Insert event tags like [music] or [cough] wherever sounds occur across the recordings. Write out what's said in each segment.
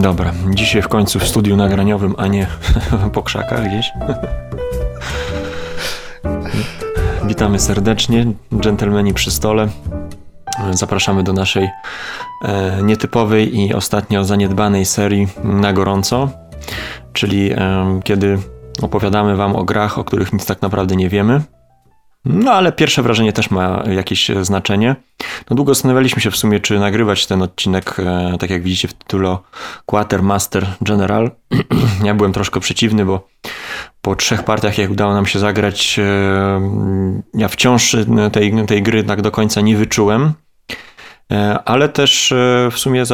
Dobra, dzisiaj w końcu w studiu nagraniowym, a nie [laughs] po krzakach gdzieś. [laughs] Witamy serdecznie, dżentelmeni przy stole. Zapraszamy do naszej e, nietypowej i ostatnio zaniedbanej serii na gorąco, czyli e, kiedy opowiadamy Wam o grach, o których nic tak naprawdę nie wiemy. No ale pierwsze wrażenie też ma jakieś znaczenie. No długo zastanawialiśmy się w sumie, czy nagrywać ten odcinek, e, tak jak widzicie w tytule Quartermaster General. [clears throat] ja byłem troszkę przeciwny, bo po trzech partiach, jak udało nam się zagrać, e, ja wciąż tej, tej gry tak do końca nie wyczułem. E, ale też w sumie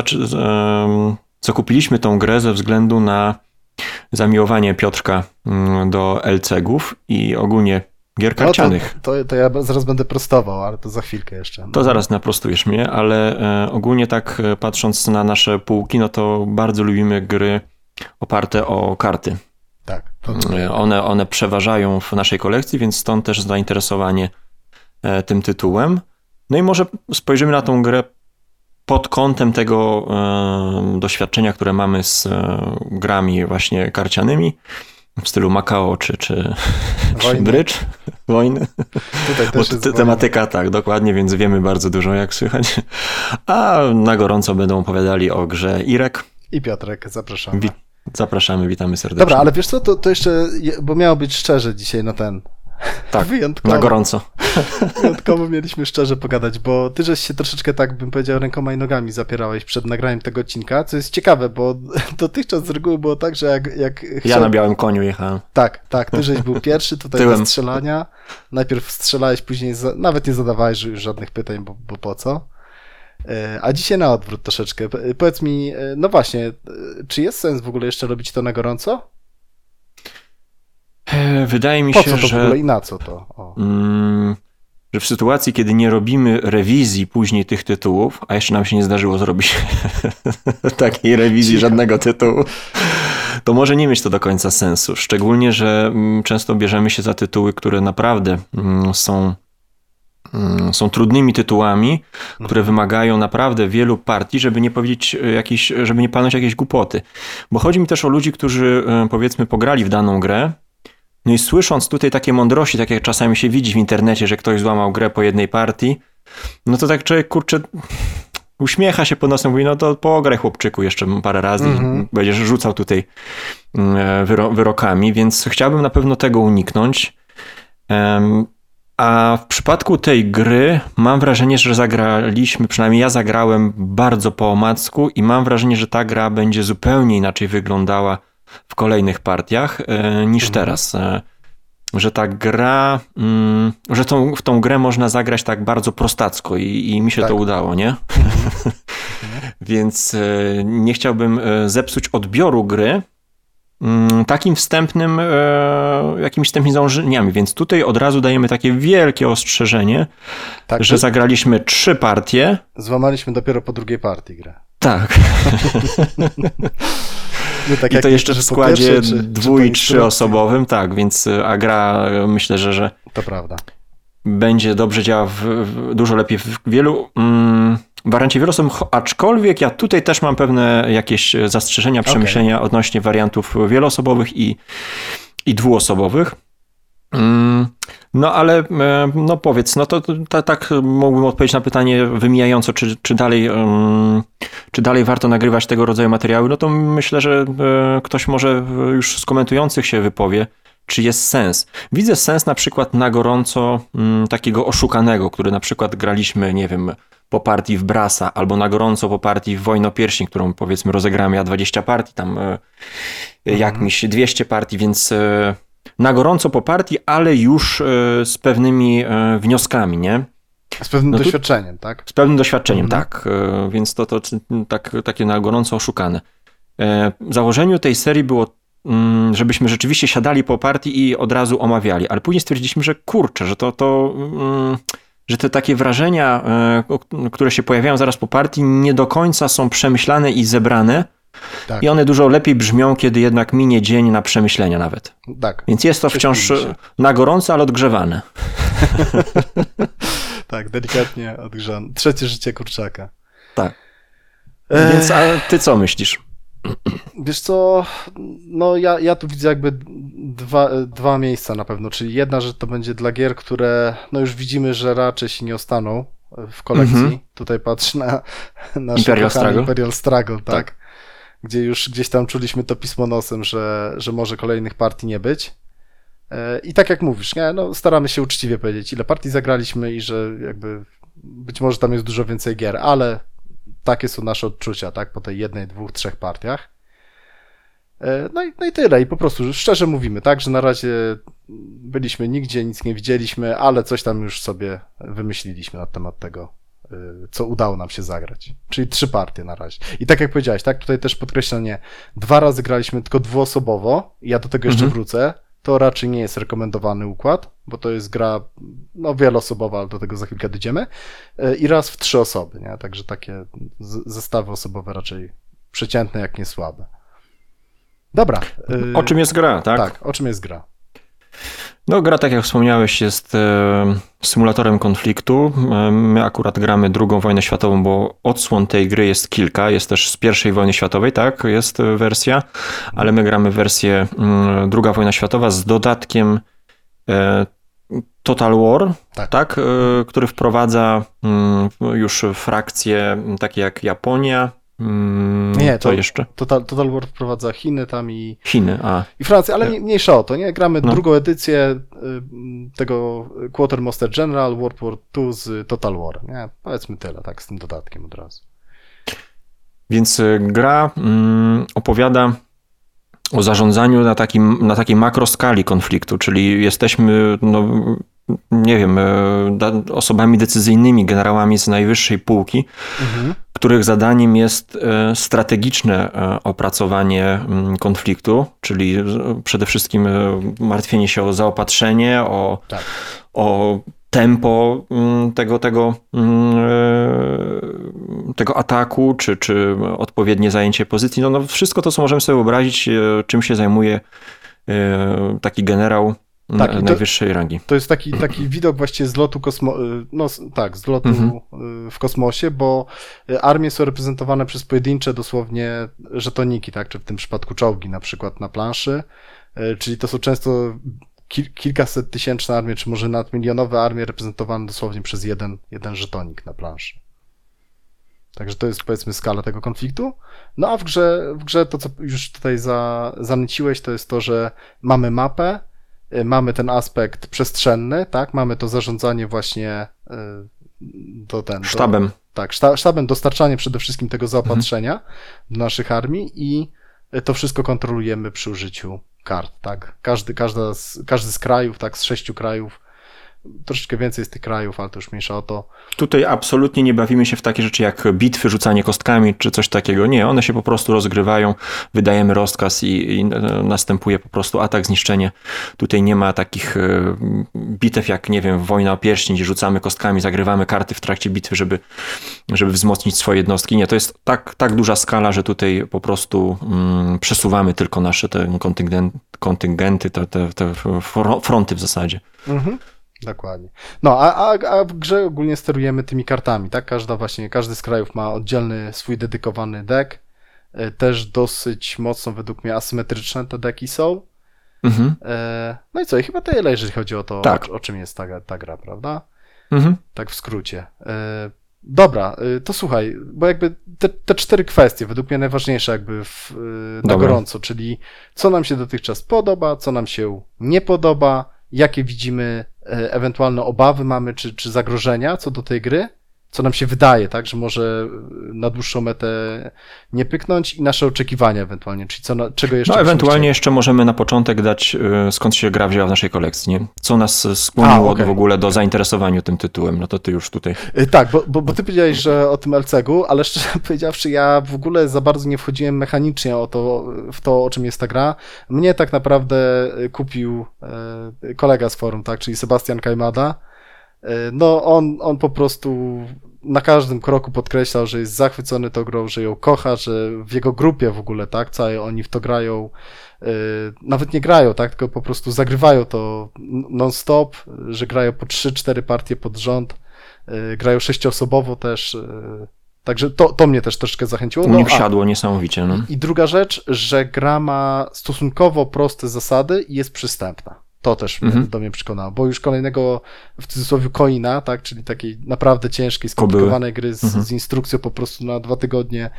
zakupiliśmy tą grę ze względu na zamiłowanie Piotrka mm, do LCG-ów i ogólnie gier karcianych. No to, to, to, ja zaraz będę prostował, ale to za chwilkę jeszcze. No. To zaraz naprostujesz mnie, ale e, ogólnie tak e, patrząc na nasze półki, no to bardzo lubimy gry oparte o karty. Tak. E, one, one przeważają w naszej kolekcji, więc stąd też zainteresowanie tym tytułem. No i może spojrzymy na tą grę pod kątem tego doświadczenia, które mamy z grami właśnie karcianymi w stylu Macao czy, czy, czy Bridge, wojny. Tutaj też jest tematyka, wojna. tak, dokładnie, więc wiemy bardzo dużo, jak słychać. A na gorąco będą opowiadali o grze Irek. I Piotrek, zapraszamy. Wi zapraszamy, witamy serdecznie. Dobra, ale wiesz co, to, to jeszcze, bo miało być szczerze dzisiaj na ten, tak, [laughs] Wyjątkowo. na gorąco. [laughs] Wyjątkowo mieliśmy szczerze pogadać, bo ty żeś się troszeczkę, tak bym powiedział, rękoma i nogami zapierałeś przed nagraniem tego odcinka, co jest ciekawe, bo [laughs] dotychczas z reguły było tak, że jak... jak chciał... Ja na białym koniu jechałem. Tak, tak, ty żeś był pierwszy tutaj Tyłem. do strzelania. Najpierw strzelałeś, później za... nawet nie zadawałeś już żadnych pytań, bo, bo po co? E, a dzisiaj na odwrót troszeczkę. Powiedz mi, e, no właśnie, e, czy jest sens w ogóle jeszcze robić to na gorąco? E, wydaje mi po się, co to że. W ogóle I na co to? Mm, że w sytuacji, kiedy nie robimy rewizji później tych tytułów, a jeszcze nam się nie zdarzyło zrobić [laughs] takiej rewizji żadnego tytułu, to może nie mieć to do końca sensu. Szczególnie, że mm, często bierzemy się za tytuły, które naprawdę mm, są są trudnymi tytułami, które mhm. wymagają naprawdę wielu partii, żeby nie powiedzieć e, jakiś, żeby nie palnąć jakieś głupoty. Bo chodzi mi też o ludzi, którzy e, powiedzmy pograli w daną grę, no i słysząc tutaj takie mądrości, tak jak czasami się widzi w internecie, że ktoś złamał grę po jednej partii, no to tak człowiek, kurczę, uśmiecha się pod nosem, mówi, no to pograj chłopczyku jeszcze parę razy mm -hmm. i mhm. będziesz rzucał tutaj mm, wyro wyrokami, więc chciałbym na pewno tego uniknąć. A w przypadku tej gry mam wrażenie, że zagraliśmy, przynajmniej ja zagrałem bardzo po omacku i mam wrażenie, że ta gra będzie zupełnie inaczej wyglądała w kolejnych partiach e, niż mhm. teraz. E, że ta gra, mm, że tą, w tą grę można zagrać tak bardzo prostacko i, i mi się tak. to udało, nie? Mhm. [laughs] Więc e, nie chciałbym zepsuć odbioru gry mm, takim wstępnym, jakimiś wstępnymi założeniami, więc tutaj od razu dajemy takie wielkie ostrzeżenie, tak, że zagraliśmy trzy partie. Złamaliśmy dopiero po drugiej partii grę. Tak. [laughs] No tak I to jeszcze w składzie dwu- i trzyosobowym, tak, więc y, a gra y, myślę, że, że to prawda. będzie dobrze działała w, w, dużo lepiej w wielu mm, wariancie aczkolwiek ja tutaj też mam pewne jakieś zastrzeżenia, przemyślenia okay. odnośnie wariantów wieloosobowych i, i dwuosobowych. Mm, no ale e, no powiedz, no to, to, tak mógłbym odpowiedzieć na pytanie wymijająco, czy, czy, dalej, czy dalej warto nagrywać tego rodzaju materiały, no to myślę, że e, ktoś może już z komentujących się wypowie, czy jest sens. Widzę sens na przykład na gorąco mm, takiego oszukanego, który na przykład graliśmy, nie wiem, po partii w Brasa, albo na gorąco po partii w Wojnopierśni, którą powiedzmy rozegrałem ja 20 partii, tam e, mhm. jakimś 200 partii, więc na gorąco po partii, ale już e, z pewnymi e, wnioskami, nie? Z pewnym no doświadczeniem, tu, tak? Z pewnym doświadczeniem, mhm. tak. E, więc to, to tak, takie na gorąco oszukane. W założeniu tej serii było, mm, żebyśmy rzeczywiście siadali po partii i od razu omawiali, ale później stwierdziliśmy, że kurczę, że to, to mm, że te takie wrażenia, które się pojawiają zaraz po partii, nie do końca są przemyślane i zebrane, tak. I one dużo lepiej brzmią, kiedy jednak minie dzień na przemyślenia nawet. Tak. Więc jest to wciąż na gorąco, ale odgrzewane. [laughs] tak, delikatnie odgrzane. Trzecie życie kurczaka. Tak. Więc a ty co myślisz? Wiesz co, no ja, ja tu widzę jakby dwa, dwa miejsca na pewno, czyli jedna rzecz to będzie dla gier, które no już widzimy, że raczej się nie ostaną w kolekcji. Mm -hmm. Tutaj patrz na nasz Imperial Struggle. Imperial Struggle, tak. tak. Gdzie już gdzieś tam czuliśmy to pismo nosem, że, że może kolejnych partii nie być. E, I tak jak mówisz, nie? No, staramy się uczciwie powiedzieć, ile partii zagraliśmy i że jakby być może tam jest dużo więcej gier, ale takie są nasze odczucia, tak, po tej jednej, dwóch, trzech partiach. E, no i, no i tyle. I po prostu szczerze mówimy, tak, że na razie byliśmy nigdzie, nic nie widzieliśmy, ale coś tam już sobie wymyśliliśmy na temat tego, co udało nam się zagrać. Czyli trzy partie na razie. I tak jak powiedziałeś, tak, tutaj też podkreślenie, dwa razy graliśmy tylko dwuosobowo, ja do tego jeszcze mhm. wrócę, to raczej nie jest rekomendowany układ, bo to jest gra no, wieloosobowa, ale do tego za chwilkę dojdziemy. E, I raz w trzy osoby, nie? Także takie zestawy osobowe raczej przeciętne, jak nie słabe. Dobra. O czym jest gra, tak? Tak, o czym jest gra. No, gra, tak jak wspomniałeś, jest e, symulatorem konfliktu. E, my akurat gramy drugą wojnę światową, bo odsłon tej gry jest kilka. Jest też z pierwszej wojny światowej, tak? Jest wersja, ale my gramy wersję mm, druga wojna światowa z dodatkiem e, Total War, tak, tak który wprowadza mm, już frakcje takie jak Japonia, Mm, nie, to jeszcze. Total, Total War wprowadza Chiny tam i. Chiny, a. I Francję, ale nie, mniejsza o to, nie? Gramy no. drugą edycję y, tego Quartermaster General World War II z Total War, nie? Powiedzmy tyle, tak, z tym dodatkiem od razu. Więc y, gra mm, opowiada o zarządzaniu na, takim, na takiej makroskali konfliktu, czyli jesteśmy no, nie wiem, e, osobami decyzyjnymi, generałami z najwyższej półki, mhm. Których zadaniem jest e, strategiczne e, opracowanie mm, konfliktu, czyli przede wszystkim martwienie się o zaopatrzenie, o, tak. o tempo mm, tego, tego, mm, tego ataku, czy, czy odpowiednie zajęcie pozycji. No, no wszystko to, co możemy sobie wyobrazić, czym się zajmuje taki generał tak, na, najwyższej rangi. To jest taki, taki [clears throat] widok właściwie z lotu kosmo, y, no tak, z lotu mhm. Y, w kosmosie, bo y, armie są reprezentowane przez pojedyncze dosłownie żetoniki, tak, czy w tym przypadku czołgi na przykład na planszy, czyli to są często kil, kilkaset tysięczne armie, czy może nawet milionowe armie reprezentowane dosłownie przez jeden, jeden żetonik na planszy. Także to jest powiedzmy skala tego konfliktu. No a w grze, w grze to, co już tutaj za, zanuciłeś, to jest to, że mamy mapę, mamy ten aspekt przestrzenny, tak? Mamy to zarządzanie właśnie do y, ten. Sztabem. Do, tak, sztabem, dostarczanie przede wszystkim tego zaopatrzenia mhm. do naszych armii i to wszystko kontrolujemy przy użyciu kart, tak? Każdy, każda z, każdy z krajów, tak, z sześciu krajów troszeczkę więcej z tych krajów, ale to już mniejsza o to. Tutaj absolutnie nie bawimy się w takie rzeczy jak bitwy, rzucanie kostkami czy coś takiego. Nie, one się po prostu rozgrywają, wydajemy rozkaz i, i następuje po prostu atak, zniszczenie. Tutaj nie ma takich e, bitew jak, nie wiem, wojna o pierścień, gdzie rzucamy kostkami, zagrywamy karty w trakcie bitwy, żeby, żeby wzmocnić swoje jednostki. Nie, to jest tak, tak duża skala, że tutaj po prostu mm, przesuwamy tylko nasze te kontyngenty, kontyngenty te, te, te fronty w zasadzie. Mhm. Dokładnie. No, a, a, a w grze ogólnie sterujemy tymi kartami, tak? Każda właśnie, każdy z krajów ma oddzielny swój dedykowany deck. E, też dosyć mocno według mnie asymetryczne te deki są. Mhm. E, no i co, i chyba tyle, jeżeli chodzi o to, tak. o, o, czym jest ta, ta gra, prawda? Mhm. Tak w skrócie. E, dobra, to słuchaj, bo jakby te, te cztery kwestie według mnie najważniejsze jakby w, na Dobra. gorąco, czyli co nam się dotychczas podoba, co nam się nie podoba, jakie widzimy ewentualne obawy mamy, czy, czy zagrożenia co do tej gry, co nam się wydaje, tak, że może na dłuższą metę nie pyknąć i nasze oczekiwania ewentualnie, czyli co, czego jeszcze... No ewentualnie jeszcze możemy na początek dać, e, skąd się gra wzięła w naszej kolekcji, nie? Co nas skłoniło A, okay. w ogóle do zainteresowania tym tytułem, no to ty już tutaj... E, tak, bo, bo, bo ty powiedziałeś, że o tym LCG-u, ale szczerze [laughs] powiedziawszy, ja w ogóle za bardzo nie wchodziłem mechanicznie o to, w to, o czym jest ta gra. Mnie tak naprawdę kupił kolega z forum, tak, czyli Sebastian Kajmada, no on, on po prostu na każdym kroku podkreślał, że jest zachwycony tą grą, że ją kocha, że w jego grupie w ogóle, tak, całe oni w to grają, yy, nawet nie grają, tak, tylko po prostu zagrywają to non-stop, że grają po 3-4 partie pod rząd, yy, grają sześcioosobowo też, yy, Także to, to mnie też troszkę zachęciło. No, wsiadło a, niesamowicie. No. I druga rzecz, że gra ma stosunkowo proste zasady i jest przystępna. To też mhm. do mnie przekonało, bo już kolejnego w cudzysłowie coina, tak, czyli takiej naprawdę ciężkiej, skomplikowanej gry z, mhm. z, instrukcją po prostu na dwa tygodnie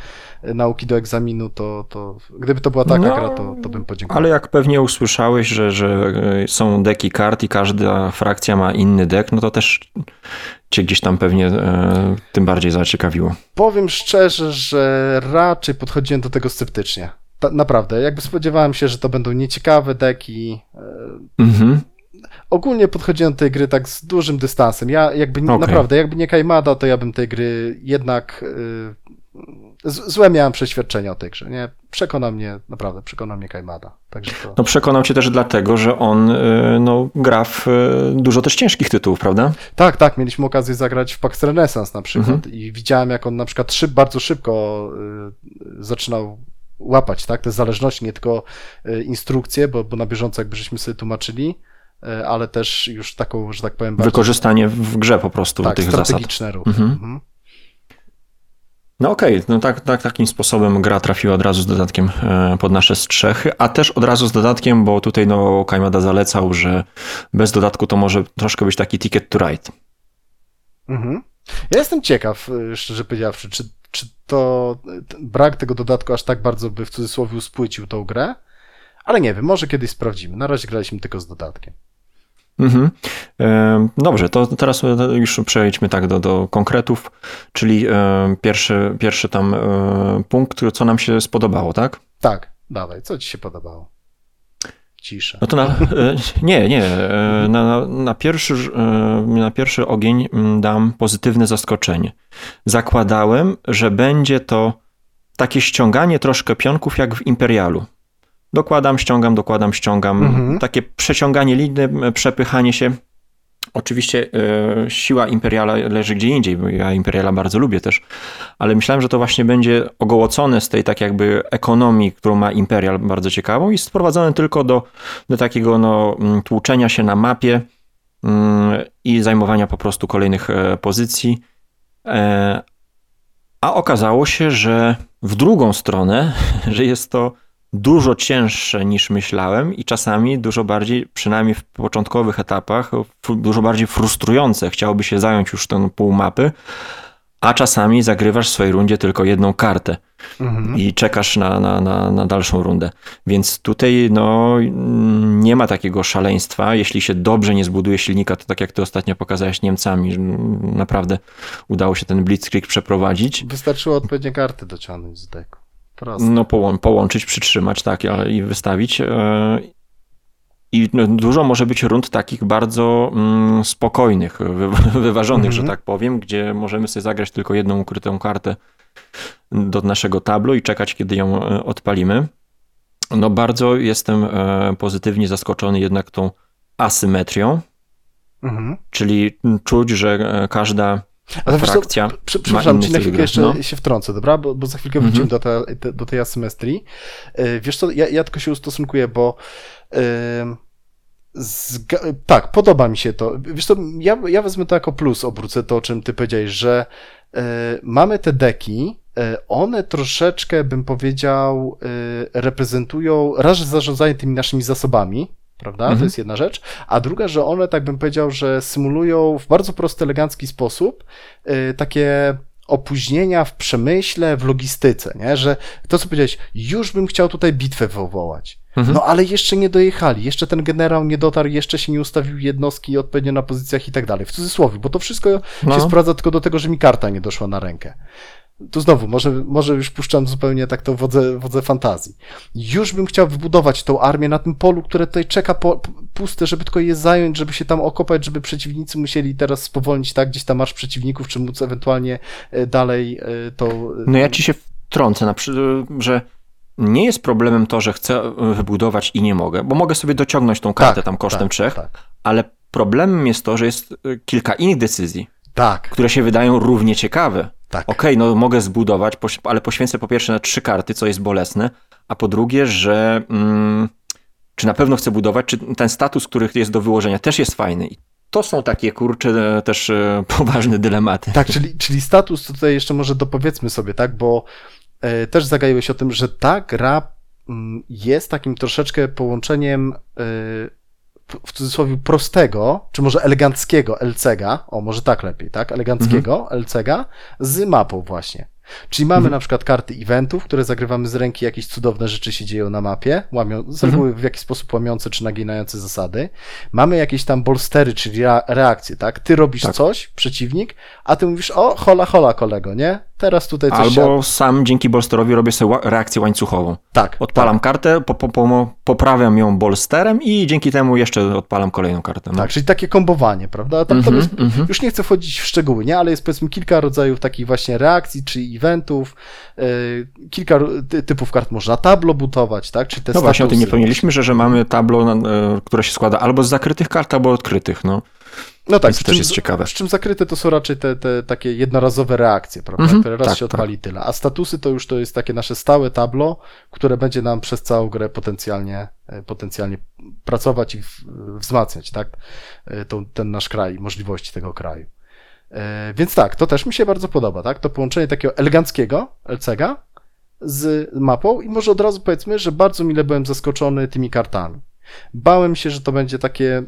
e, nauki do egzaminu, to, to gdyby to była taka no, gra, to, to bym podziękował. Ale jak pewnie usłyszałeś, że, że e, są deki kart i każda frakcja ma inny dek, no to też cię gdzieś tam pewnie e, tym bardziej zaciekawiło. Powiem szczerze, że raczej podchodziłem do tego sceptycznie. Ta, naprawdę, jakby spodziewałem się, że to będą nieciekawe deki. E, mhm. Ogólnie podchodziłem do tej gry tak z dużym dystansem. Ja jakby okay. naprawdę, jakby nie Kajmada, to ja bym tej gry jednak y, złe miałem przeświadczenie o tej grze. Nie? Przekonał mnie, naprawdę, przekonał mnie Kajmada. Także to... No przekonał cię też dlatego, że on y, no, gra w dużo też ciężkich tytułów, prawda? Tak, tak. Mieliśmy okazję zagrać w Pax Renaissance na przykład mhm. i widziałem, jak on na przykład szyb, bardzo szybko zaczynał łapać, tak, te zależności, nie tylko e, instrukcje, bo, bo na bieżąco jakby żeśmy sobie tłumaczyli, e, ale też już taką, że tak powiem... Bardziej... Wykorzystanie w grze po prostu tak, tych strategiczne zasad. Mhm. Mhm. No okej, okay. no tak, tak, takim sposobem gra trafiła od razu z dodatkiem e, pod nasze strzechy, a też od razu z dodatkiem, bo tutaj no Kajmada zalecał, że bez dodatku to może troszkę być taki ticket to ride. Mhm. Ja jestem ciekaw, szczerze powiedziawszy, czy czy to brak tego dodatku aż tak bardzo by w cudzysłowie uspłycił tą grę? Ale nie wiem, może kiedyś sprawdzimy. Na razie graliśmy tylko z dodatkiem. Mhm. Dobrze, to teraz już przejdźmy tak do, do konkretów, czyli pierwszy, pierwszy tam punkt, co nam się spodobało, tak? Tak, dawaj, co ci się podobało? Cisza. No to na, [laughs] e, nie, nie. E, na, na, pierwszy, e, na pierwszy ogień dam pozytywne zaskoczenie. Zakładałem, że będzie to takie ściąganie troszkę pionków jak w Imperialu. Dokładam, ściągam, dokładam, ściągam. Mhm. Takie przeciąganie liny, przepychanie się. Oczywiście e, siła Imperiala leży gdzie indziej, bo ja Imperiala bardzo lubię też, ale myślałem, że to właśnie będzie ogołocone z tej tak jakby ekonomii, którą ma Imperial bardzo ciekawą i sprowadzone tylko do, do takiego no, mm, tłuczenia się na mapie mm, i zajmowania po prostu kolejnych e, pozycji. E, a okazało się, że w drugą stronę, [laughs] że jest to dużo cięższe niż myślałem i czasami dużo bardziej, przynajmniej w początkowych etapach, dużo bardziej frustrujące. Chciałoby się zająć już tą pół mapy, a czasami zagrywasz w swojej rundzie tylko jedną kartę mhm. i czekasz na, na, na, na, dalszą rundę. Więc tutaj no, nie ma takiego szaleństwa. Jeśli się dobrze nie zbuduje silnika, to tak jak ty ostatnio pokazałeś Niemcami, naprawdę udało się ten blitzkrieg przeprowadzić. Wystarczyło odpowiednie karty dociągnąć z deku. Proste. No połą połączyć, przytrzymać, tak, i wystawić. E, I no, dużo może być rund takich bardzo mm, spokojnych, wy [laughs] wyważonych, mm -hmm. że mhm. tak powiem, gdzie możemy sobie zagrać tylko jedną ukrytą kartę do naszego tablu i czekać, kiedy ją e, odpalimy. No bardzo jestem e, pozytywnie zaskoczony jednak tą asymetrią, mm -hmm. czyli czuć, że każda ale frakcja. Co, przepraszam, ci na chwilkę jeszcze no. się wtrącę, dobra? Bo, bo za chwilkę wrócimy mm -hmm. do, te, do tej asymetrii. E, wiesz co, ja, ja tylko się ustosunkuję, bo tak, podoba mi się to. Wiesz co, ja, ja wezmę to jako plus, obrócę to, o czym ty powiedziałeś, że y, mamy te deki, one troszeczkę, bym powiedział, reprezentują raz, zarządzanie tymi naszymi zasobami, prawda? Mhm. To jest jedna rzecz. A druga, że one, tak bym powiedział, że symulują w bardzo prosty, elegancki sposób yy, takie opóźnienia w przemyśle, w logistyce, nie? Że to, co powiedziałeś, już bym chciał tutaj bitwę wywołać. Mhm. No ale jeszcze nie dojechali, jeszcze ten generał nie dotarł, jeszcze się nie ustawił jednostki odpowiednio na pozycjach i tak dalej. W cudzysłowie, bo to wszystko no. się sprawdza tylko do tego, że mi karta nie doszła na rękę tu znowu, może, może już puszczam zupełnie tak to wodze, wodze fantazji. Już bym chciał wybudować tą armię na tym polu, które tutaj czeka po, puste, żeby tylko je zająć, żeby się tam okopać, żeby przeciwnicy musieli teraz spowolnić tak gdzieś tam marsz przeciwników, czy móc ewentualnie e, dalej e, to... No ja ci się wtrącę, na przykład, że nie jest problemem to, że chcę wybudować i nie mogę, bo mogę sobie dociągnąć tą kartę tak, tam kosztem tak, trzech, tak. ale problemem jest to, że jest e, kilka innych decyzji, tak. które się wydają równie ciekawe. Tak. Okej, okay, no mogę zbudować, ale poświęcę po pierwsze na trzy karty, co jest bolesne, a po drugie, że mm, czy na pewno chcę budować, czy ten status, który jest do wyłożenia też jest fajny. to są takie kurcze też [laughs] poważne dylematy. Tak, czyli, czyli status tutaj jeszcze może dopowiedzmy sobie, tak, bo e, też zagaiłeś o tym, że ta gra mm, jest takim troszeczkę połączeniem e, w cudzysłowie prostego, czy może eleganckiego LCG, o może tak lepiej, tak? Eleganckiego mhm. LCG z mapą właśnie. Czyli mamy mhm. na przykład karty eventów, które zagrywamy z ręki, jakieś cudowne rzeczy się dzieją na mapie, łamią, z reguły mhm. w jakiś sposób łamiące czy naginające zasady. Mamy jakieś tam bolstery, czyli reakcje, tak? Ty robisz tak. coś, przeciwnik, a ty mówisz, o, hola, hola, kolego, nie? Teraz tutaj coś Albo się... sam dzięki bolsterowi robię sobie reakcję łańcuchową. Tak. Odpalam tak. kartę, po, po, po, poprawiam ją bolsterem i dzięki temu jeszcze odpalam kolejną kartę. No. Tak, czyli takie kombowanie, prawda? Tam, tam jest, mm -hmm. Już nie chcę wchodzić w szczegóły, nie? Ale jest powiedzmy kilka rodzajów takich właśnie reakcji, czy eventów, yy, kilka typów kart można tablo budować, tak? Czyli te no właśnie o tym nie wspomnieliśmy, że, że mamy tablo, yy, które się składa albo z zakrytych kart, albo odkrytych, no. No tak, to też jest ciekawe. Z czym zakryte to są raczej te, te takie jednorazowe reakcje, prawda, mm -hmm, które raz tak, się odpali tak. tyle. A statusy to już to jest takie nasze stałe tablo, które będzie nam przez całą grę potencjalnie, e, potencjalnie pracować i wzmacniać, tak, e, to, ten nasz kraj, możliwości tego kraju. E, więc tak, to też mi się bardzo podoba, tak, to połączenie takiego eleganckiego LCG z mapą i może od razu powiedzmy, że bardzo mile byłem zaskoczony tymi kartami. Bałem się, że to będzie takie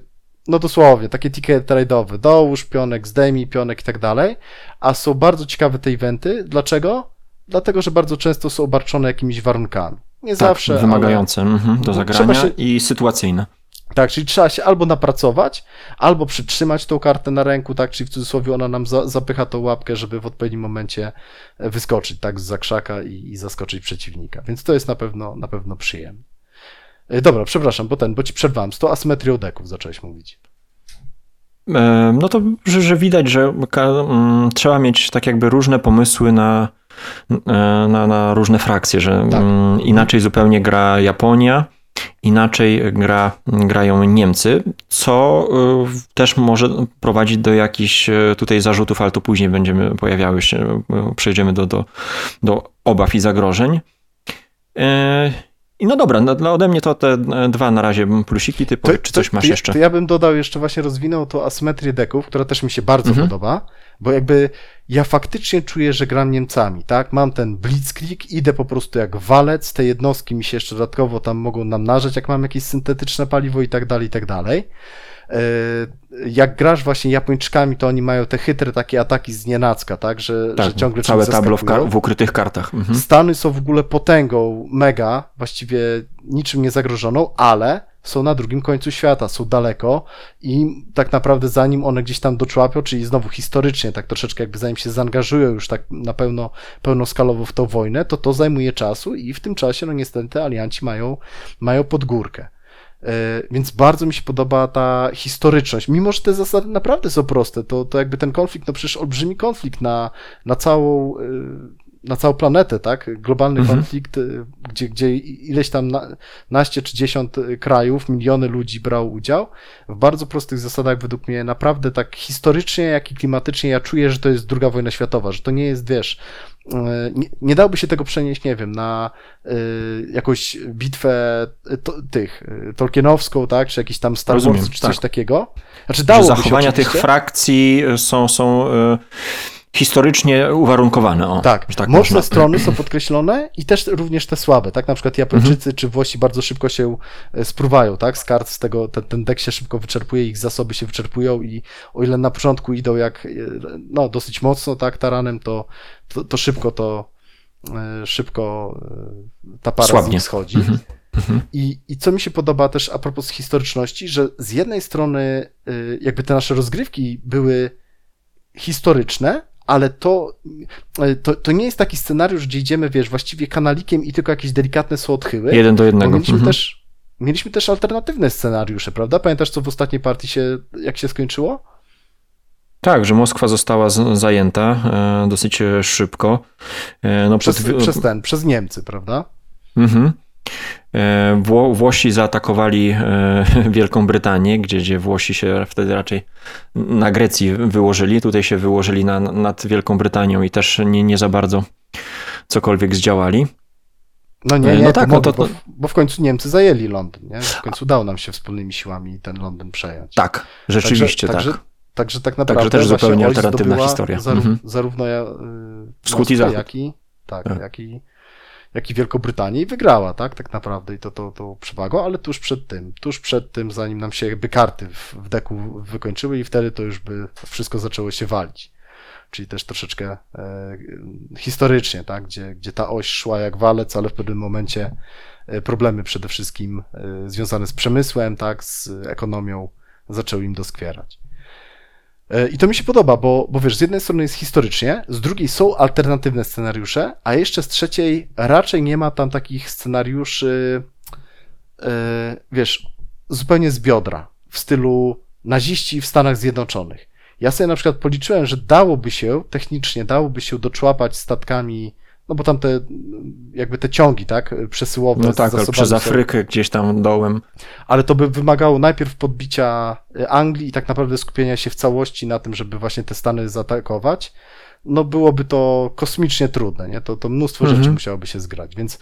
no dosłownie, takie ticket trade'owe, dołóż pionek, zdejmij pionek i tak dalej, a są bardzo ciekawe te eventy. Dlaczego? Dlatego, że bardzo często są obarczone jakimiś warunkami. Nie tak, zawsze. Wymagające ale... Mhm, do zagrania się... i sytuacyjne. Tak, czyli trzeba się albo napracować, albo przytrzymać tą kartę na ręku, tak, czyli w cudzysłowie ona nam za, zapycha tą łapkę, żeby w odpowiednim momencie wyskoczyć, tak, z zakrzaka i, i zaskoczyć przeciwnika. Więc to jest na pewno, na pewno przyjemne. E, dobra, przepraszam, bo ten, bo ci przerwałem. Z tą asymetrią deków zacząłeś mówić. E, no to, że, że widać, że mm, trzeba mieć tak jakby różne pomysły na, e, na, na różne frakcje, że tak. Mm, inaczej zupełnie gra Japonia, inaczej gra, grają Niemcy, co też może prowadzić do jakichś tutaj zarzutów, ale to później będziemy pojawiały się, przejdziemy do, do, do obaw i zagrożeń. I no dobra, no, no, ode mnie to te e, dwa na razie plusiki, ty to, czy coś to, masz to, jeszcze? To ja bym dodał jeszcze właśnie rozwinął to asymetrię deków, która też mi się bardzo mhm. podoba, bo jakby ja faktycznie czuję, że gram Niemcami, tak? Mam ten blitzkrieg, idę po prostu jak walec, te jednostki mi się jeszcze dodatkowo tam mogą namnażać, jak mam jakieś syntetyczne paliwo i tak dalej, i tak dalej. E, jak grasz właśnie Japończykami, to oni mają te chytre takie ataki z nienacka, tak, że, tak, że ciągle całe tablo w, w, ukrytych kartach. Mhm. Stany są w ogóle potęgą mega, właściwie niczym nie zagrożoną, ale są na drugim końcu świata, są daleko i tak naprawdę zanim one gdzieś tam doczłapią, czyli znowu historycznie, tak troszeczkę jakby zanim się zaangażują już tak na pełno, pełnoskalowo w tą wojnę, to to zajmuje czasu i w tym czasie, no niestety alianci mają, mają podgórkę. E, więc bardzo mi się podoba ta historyczność. Mimo, że te zasady naprawdę są proste, to, to jakby ten konflikt, no przecież olbrzymi konflikt na, na całą e, na całą planetę, tak? Globalny mhm. konflikt, e, gdzie, gdzie ileś tam na, naście czy dziesiąt krajów, miliony ludzi brało udział. W bardzo prostych zasadach, według mnie, naprawdę tak historycznie, jak i klimatycznie, ja czuję, że to jest druga wojna światowa, że to nie jest, wiesz, E, nie, nie dałby się tego przenieść, nie wiem, na y, jakąś bitwę to, tych Tolkienowską, tak, czy jakiś tam Star Rozumiem, Wars, czy tak. coś takiego. Znaczy dałoby zachowania tych frakcji są, są y historycznie uwarunkowane. O, tak, tak mocne można. strony są podkreślone i też również te słabe, tak? Na przykład Japończycy mhm. czy Włosi bardzo szybko się e, spruwają, tak? Z kart z tego, ten, ten deck się szybko wyczerpuje, ich zasoby się wyczerpują i o ile na początku idą jak, e, no, dosyć mocno, tak, taranem, to, to, to szybko to, e, szybko ta para Słabnie. z nich schodzi. Mhm. Mhm. I, I co mi się podoba też a propos historyczności, że z jednej strony jakby te nasze rozgrywki były historyczne, ale to, to, to nie jest taki scenariusz, gdzie idziemy, wiesz, właściwie kanalikiem i tylko jakieś delikatne są odchyły. Jeden do jednego. Mieliśmy, mhm. też, mieliśmy też alternatywne scenariusze, prawda? Pamiętasz, co w ostatniej partii się, jak się skończyło? Tak, że Moskwa została z, zajęta e, dosyć e, szybko. E, no, przez, pod... przez ten, przez Niemcy, prawda? Mhm. E, Wło Włosi zaatakowali e, [laughs] Wielką Brytanię, gdzie, gdzie Włosi się wtedy raczej na Grecji wyłożyli. Tutaj się wyłożyli na, nad Wielką Brytanią i też nie, nie za bardzo cokolwiek zdziałali. No nie, nie, no tak, no to. Bo, bo, w końcu Niemcy zajęli Londyn, nie? W końcu udało nam się wspólnymi siłami ten Londyn przejąć. Tak, rzeczywiście także, tak. Także, także tak naprawdę także też zupełnie alternatywna historia. Zaró mhm. Zarówno ja, Wschód i Zachód. Jak i, tak, tak. Jak, i, jak i Wielkobrytanii wygrała, tak, tak naprawdę. I to, to, to przewagą, ale tuż przed tym, tuż przed tym, zanim nam się jakby karty w, w deku wykończyły i wtedy to już by wszystko zaczęło się walić. Czyli też troszeczkę e, historycznie, tak, gdzie, gdzie ta oś szła jak walec, ale w pewnym momencie e, problemy przede wszystkim e, związane z przemysłem, tak, z ekonomią zaczęły im doskwierać. I to mi się podoba, bo, bo wiesz, z jednej strony jest historycznie, z drugiej są alternatywne scenariusze, a jeszcze z trzeciej raczej nie ma tam takich scenariuszy, wiesz, zupełnie z biodra, w stylu naziści w Stanach Zjednoczonych. Ja sobie na przykład policzyłem, że dałoby się, technicznie dałoby się doczłapać statkami, no bo tam te, jakby te ciągi, tak, przesyłowe. No tak, przez Afrykę gdzieś tam dołem. Ale to by wymagało najpierw podbicia e, Anglii i tak naprawdę skupienia się w całości na tym, żeby właśnie te Stany zaatakować. No byłoby to kosmicznie trudne, nie? To, to mnóstwo mhm. rzeczy musiałoby się zgrać, więc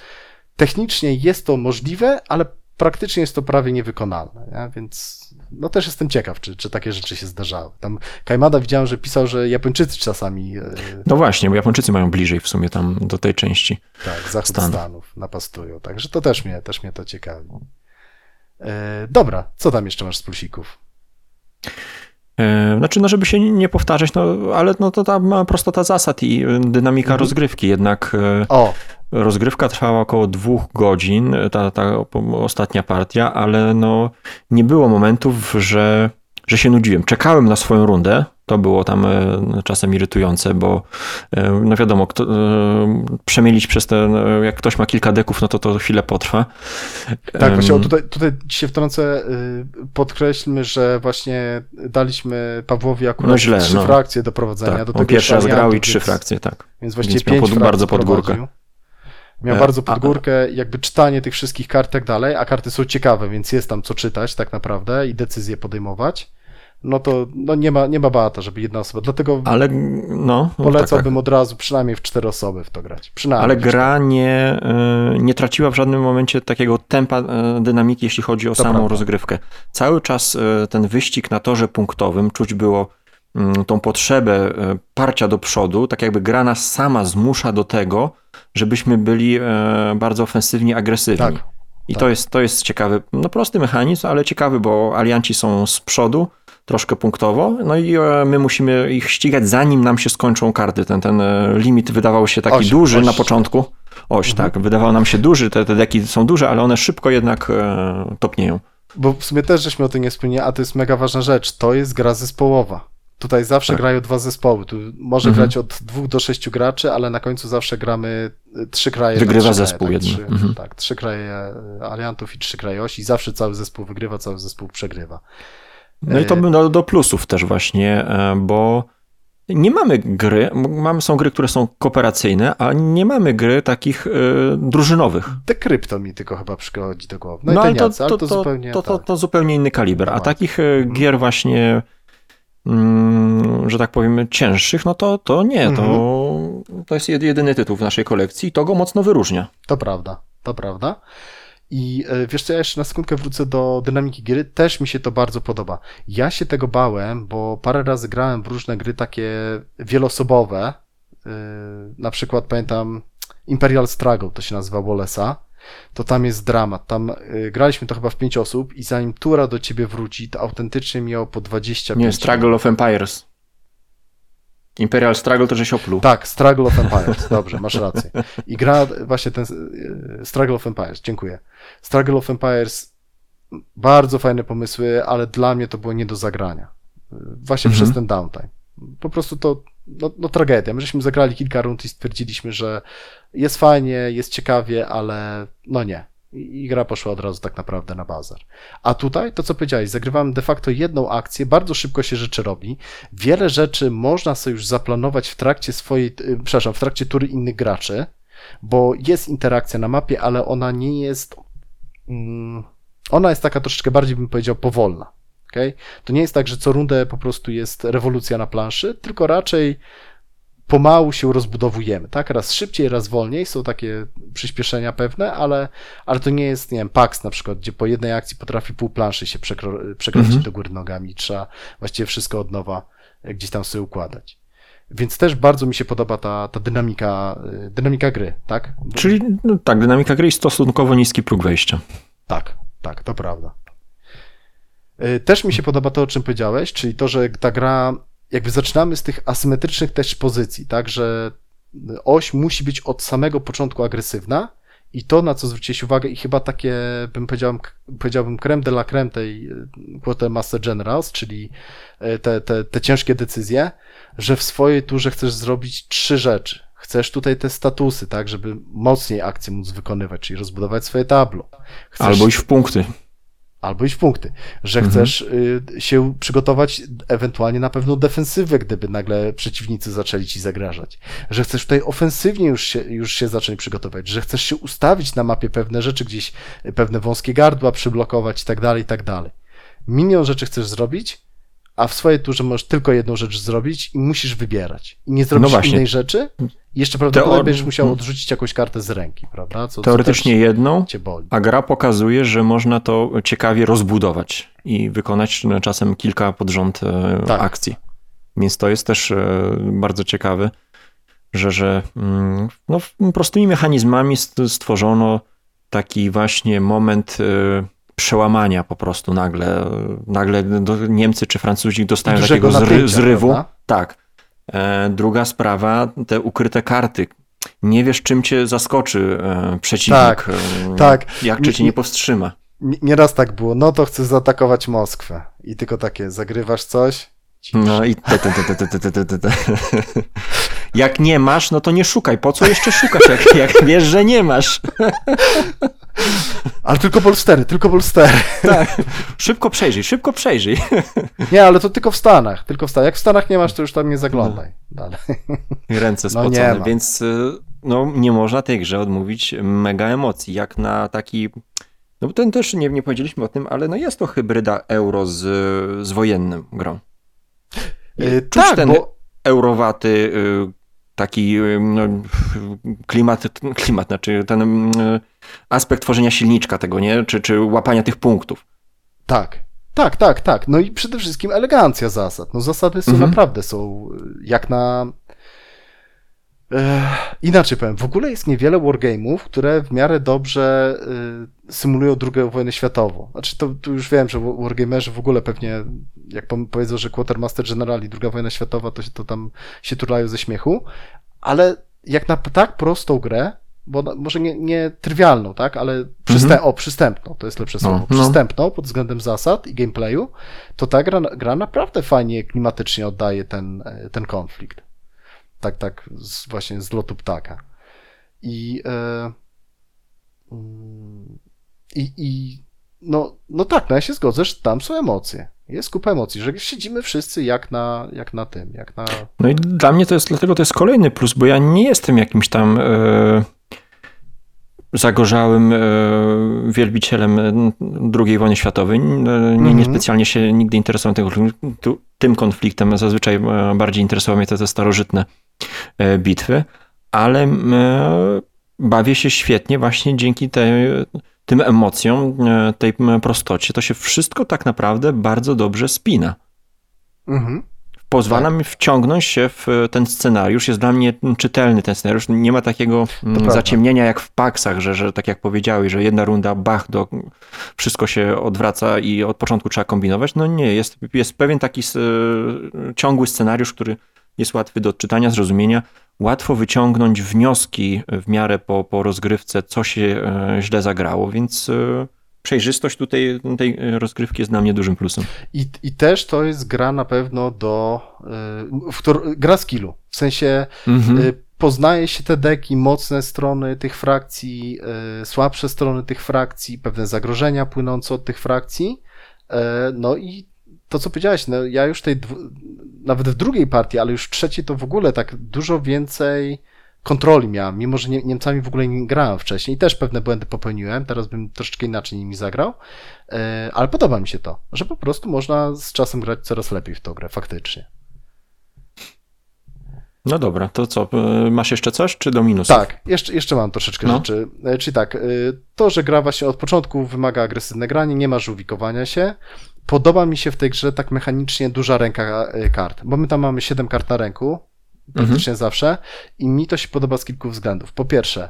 technicznie jest to możliwe, ale praktycznie jest to prawie niewykonalne, nie? więc no też jestem ciekaw, czy, czy takie rzeczy się zdarzały. Tam Kajmada widziałem, że pisał, że Japończycy czasami... E, no właśnie, bo Japończycy mają bliżej w sumie tam do tej części Tak, zachód Stanów, Stanów napastują, także to też mnie, też mnie to ciekawi. E, dobra, co tam jeszcze masz z plusików? E, znaczy, no żeby się nie powtarzać, no ale no to tam prostota zasad i dynamika mhm. rozgrywki, jednak o. rozgrywka trwała około dwóch godzin, ta, ta ostatnia partia, ale no nie było momentów, że, że się nudziłem. Czekałem na swoją rundę, to było tam e, czasem irytujące, bo e, no wiadomo, kto, e, przemielić przez ten, jak ktoś ma kilka deków, no to to chwilę potrwa. Tak, właśnie tutaj, tutaj się wtrącę, podkreślmy, że właśnie daliśmy Pawłowi akurat no źle, trzy no. frakcje do prowadzenia. Tak, do tego on pierwszy raz grał i trzy więc, frakcje, tak. Więc właściwie więc pięć pod, bardzo pod górkę. Miał bardzo pod górkę, jakby czytanie tych wszystkich kart i tak dalej, a karty są ciekawe, więc jest tam co czytać tak naprawdę i decyzje podejmować no to no nie, ma, nie ma bata, żeby jedna osoba. Dlatego ale, no, no polecałbym tak, tak. od razu przynajmniej w cztery osoby w to grać. Przynajmniej ale gra nie, y, nie traciła w żadnym momencie takiego tempa y, dynamiki, jeśli chodzi o to samą prawda. rozgrywkę. Cały czas y, ten wyścig na torze punktowym czuć było mm, tą potrzebę parcia do przodu, tak jakby gra nas sama zmusza do tego, żebyśmy byli bardzo ofensywni, agresywni. Tak. I tak. to, jest, to jest ciekawy, no prosty mechanizm, ale ciekawy, bo alianci są z przodu, troszkę punktowo, no i e, my musimy ich ścigać, zanim nam się skończą karty. Ten, ten e, limit wydawał się taki oś, duży oś. na początku. Oś, mhm. tak, wydawało nam się duży, te, te deki są duże, ale one szybko jednak e, topnieją. Bo w sumie też żeśmy o tym nie wspomnieli, a to jest mega ważna rzecz, to jest gra zespołowa. Tutaj zawsze tak. grają dwa zespoły. Tu może mhm. grać od dwóch do sześciu graczy, ale na końcu zawsze gramy trzy kraje. Wygrywa trzy zespół kraje, tak, jeden. Trzy, mhm. Tak, trzy kraje aliantów i trzy kraje osi. Zawsze cały zespół wygrywa, cały zespół przegrywa. No i to bym do, do plusów też właśnie, e, bo nie mamy gry, mamy, są gry, które są kooperacyjne, a nie mamy gry takich y, drużynowych. Dekrypto mi tylko chyba przychodzi do głowy. No, no ale, to, to, to, to, zupełnie, to, to, tak. to, zupełnie inny kaliber. A takich mhm. gier właśnie, mm, że tak powiem, cięższych, no to, to nie. To, mhm. to jest jedyny tytuł w naszej kolekcji i to go mocno wyróżnia. To prawda, to prawda. I e, wiesz co, ja jeszcze na sekundkę wrócę do dynamiki gry. Też mi się to bardzo podoba. Ja się tego bałem, bo parę razy grałem w różne gry takie wielosobowe. E, na przykład pamiętam Imperial Struggle, to się nazywa Wallace'a. To tam jest dramat. Tam e, graliśmy to chyba w pięć osób i zanim tura do ciebie wróci, to autentycznie miało po 25 Nie, Struggle of Empires. Imperial Struggle to żeś opluł. Tak, Struggle of Empires, dobrze, masz rację. I gra właśnie ten e, Struggle of Empires, dziękuję. Struggle of Empires, bardzo fajne pomysły, ale dla mnie to było nie do zagrania. Właśnie mhm. przez ten downtime. Po prostu to, no, no tragedia. My żeśmy zagrali kilka rund i stwierdziliśmy, że jest fajnie, jest ciekawie, ale no nie i gra poszła od razu tak naprawdę na bazar. A tutaj, to co powiedziałeś, zagrywamy de facto jedną akcję, bardzo szybko się rzeczy robi. Wiele rzeczy można sobie już zaplanować w trakcie swojej, y, przepraszam, w trakcie tury innych graczy, bo jest interakcja na mapie, ale ona nie jest, mm, ona jest taka troszeczkę bardziej, bym powiedział, powolna. Okay? To nie jest tak, że co rundę po prostu jest rewolucja na planszy, tylko raczej pomału się rozbudowujemy, tak? Raz szybciej, raz wolniej, są takie przyspieszenia pewne, ale, ale to nie jest, nie wiem, Pax na przykład, gdzie po jednej akcji potrafi pół planszy się przekro, przekręcić mhm. do góry nogami, trzeba właściwie wszystko od nowa gdzieś tam sobie układać. Więc też bardzo mi się podoba ta, ta dynamika, y, dynamika gry, tak? Czyli no, tak, dynamika gry i stosunkowo niski próg wejścia. Tak, tak, to prawda. Y, też mi się podoba to, o czym powiedziałeś, czyli to, że ta gra, jakby zaczynamy z tych asymetrycznych też pozycji, tak, że oś musi być od samego początku agresywna i to, na co zwróciłeś uwagę i chyba takie, bym powiedział, powiedziałbym creme de la creme tej y, Quartermaster Generals, czyli te, te, te ciężkie decyzje, że w swojej turze chcesz zrobić trzy rzeczy. Chcesz tutaj te statusy, tak, żeby mocniej akcje móc wykonywać, czyli rozbudować swoje tablo. Chcesz... Albo iść w punkty. Albo iść w punkty. Że mhm. chcesz y, się przygotować ewentualnie na pewną defensywę, gdyby nagle przeciwnicy zaczęli ci zagrażać. Że chcesz tutaj ofensywnie już się, już się zacząć przygotować. Że chcesz się ustawić na mapie pewne rzeczy, gdzieś pewne wąskie gardła przyblokować i tak dalej, i tak dalej. Milion rzeczy chcesz zrobić, a w swojej turze możesz tylko jedną rzecz zrobić i musisz wybierać. I nie zrobisz no innej rzeczy, jeszcze prawdopodobnie Teor... będziesz musiał odrzucić jakąś kartę z ręki, prawda? Co, Teoretycznie co jedną, a gra pokazuje, że można to ciekawie rozbudować i wykonać czasem kilka pod rząd e, tak. akcji. Więc to jest też e, bardzo ciekawe, że, że mm, no, prostymi mechanizmami stworzono taki właśnie moment e, przełamania po prostu nagle. Nagle Niemcy czy Francuzi dostają takiego zry, zrywu. Prawda? Tak. E, druga sprawa, te ukryte karty. Nie wiesz, czym cię zaskoczy e, przeciwnik. Tak, e, tak. Jak czy cię nie powstrzyma. Nieraz tak było, no to chcesz zaatakować Moskwę. I tylko takie, zagrywasz coś, no i te, te, te, te, te, te, te, te. [laughs] Jak nie masz, no to nie szukaj. Po co jeszcze szukać, jak, jak wiesz, że nie masz? [laughs] Ale tylko polstery, tylko polstery. Tak. Szybko przejrzyj, szybko przejrzyj. [laughs] Nie, ale to tylko w Stanach. Tylko w Stanach. Jak w Stanach nie masz, to już tam nie zaglądaj. Dalej. Ręce no spocone, no więc no, nie można tej grze odmówić mega emocji. Jak na taki no bo ten też nie, nie powiedzieliśmy o tym, ale no jest to hybryda euro z, z wojennym grą. Yy, tak, ten bo... eurowaty y, taki y, no, klimat, klimat, znaczy ten y, aspekt tworzenia silniczka tego, nie? Czy, czy łapania tych punktów. Tak, tak, tak, tak. No i przede wszystkim elegancja zasad. No zasady są mhm. naprawdę są jak na inaczej powiem, w ogóle jest niewiele wargame'ów, które w miarę dobrze y, symulują II wojnę światową. Znaczy, to, to już wiem, że wargamerzy w ogóle pewnie, jak powiedzą, że Quartermaster General i II wojna światowa, to, się, to tam się turlają ze śmiechu, ale jak na tak prostą grę, bo może nie, nie trywialną, tak, ale przystęp, mhm. o, przystępną, to jest lepsze słowo, no, no. przystępną pod względem zasad i gameplayu, to ta gra, gra naprawdę fajnie, klimatycznie oddaje ten, ten konflikt tak, tak, z, właśnie z lotu ptaka. I, e, mm, i, i no, no tak, no ja się zgodzę, że tam są emocje. Jest kupa emocji, że siedzimy wszyscy jak na, jak na tym, jak na... No i dla mnie to jest, dlatego to jest kolejny plus, bo ja nie jestem jakimś tam e, zagorzałym e, wielbicielem II wojny światowej. Nie, nie mhm. specjalnie się nigdy interesowałem tego, tym konfliktem. Zazwyczaj e, bardziej interesowały mnie te, te starożytne E, bitwy, ale e, bawię się świetnie właśnie dzięki tej, tym emocjom, e, tej prostocie. To się wszystko tak naprawdę bardzo dobrze spina. Mhm. Pozwala tak. mi wciągnąć się w ten scenariusz. Jest dla mnie czytelny ten scenariusz. Nie ma takiego zaciemnienia jak w paksach, że, że tak jak powiedziałeś, że jedna runda, bach, do, wszystko się odwraca i od początku trzeba kombinować. No nie, jest, jest pewien taki ciągły scenariusz, który jest łatwy do odczytania, zrozumienia, łatwo wyciągnąć wnioski w miarę po, po rozgrywce, co się e, źle zagrało, więc e, przejrzystość tutaj tej rozgrywki jest dla mnie dużym plusem. I, i też to jest gra na pewno do, e, w którą, gra skillu, w sensie mhm. poznaje się te deki, mocne strony tych frakcji, słabsze strony tych frakcji, pewne zagrożenia płynące od tych frakcji, no i to, co powiedziałeś, no ja już tej, nawet w drugiej partii, ale już w trzeciej to w ogóle tak dużo więcej kontroli miałem, mimo że Niemcami w ogóle nie grałem wcześniej i też pewne błędy popełniłem, teraz bym troszeczkę inaczej nimi zagrał, e, ale podoba mi się to, że po prostu można z czasem grać coraz lepiej w tą grę, faktycznie. No dobra, to co? E, masz jeszcze coś, czy do minusów? Tak, jeszcze, jeszcze mam troszeczkę no. rzeczy. E, czyli tak, to, że gra właśnie od początku wymaga agresywne granie, nie ma żółwikowania się. Podoba mi się w tej grze tak mechanicznie duża ręka kart, bo my tam mamy 7 kart na ręku, praktycznie mhm. zawsze, i mi to się podoba z kilku względów. Po pierwsze,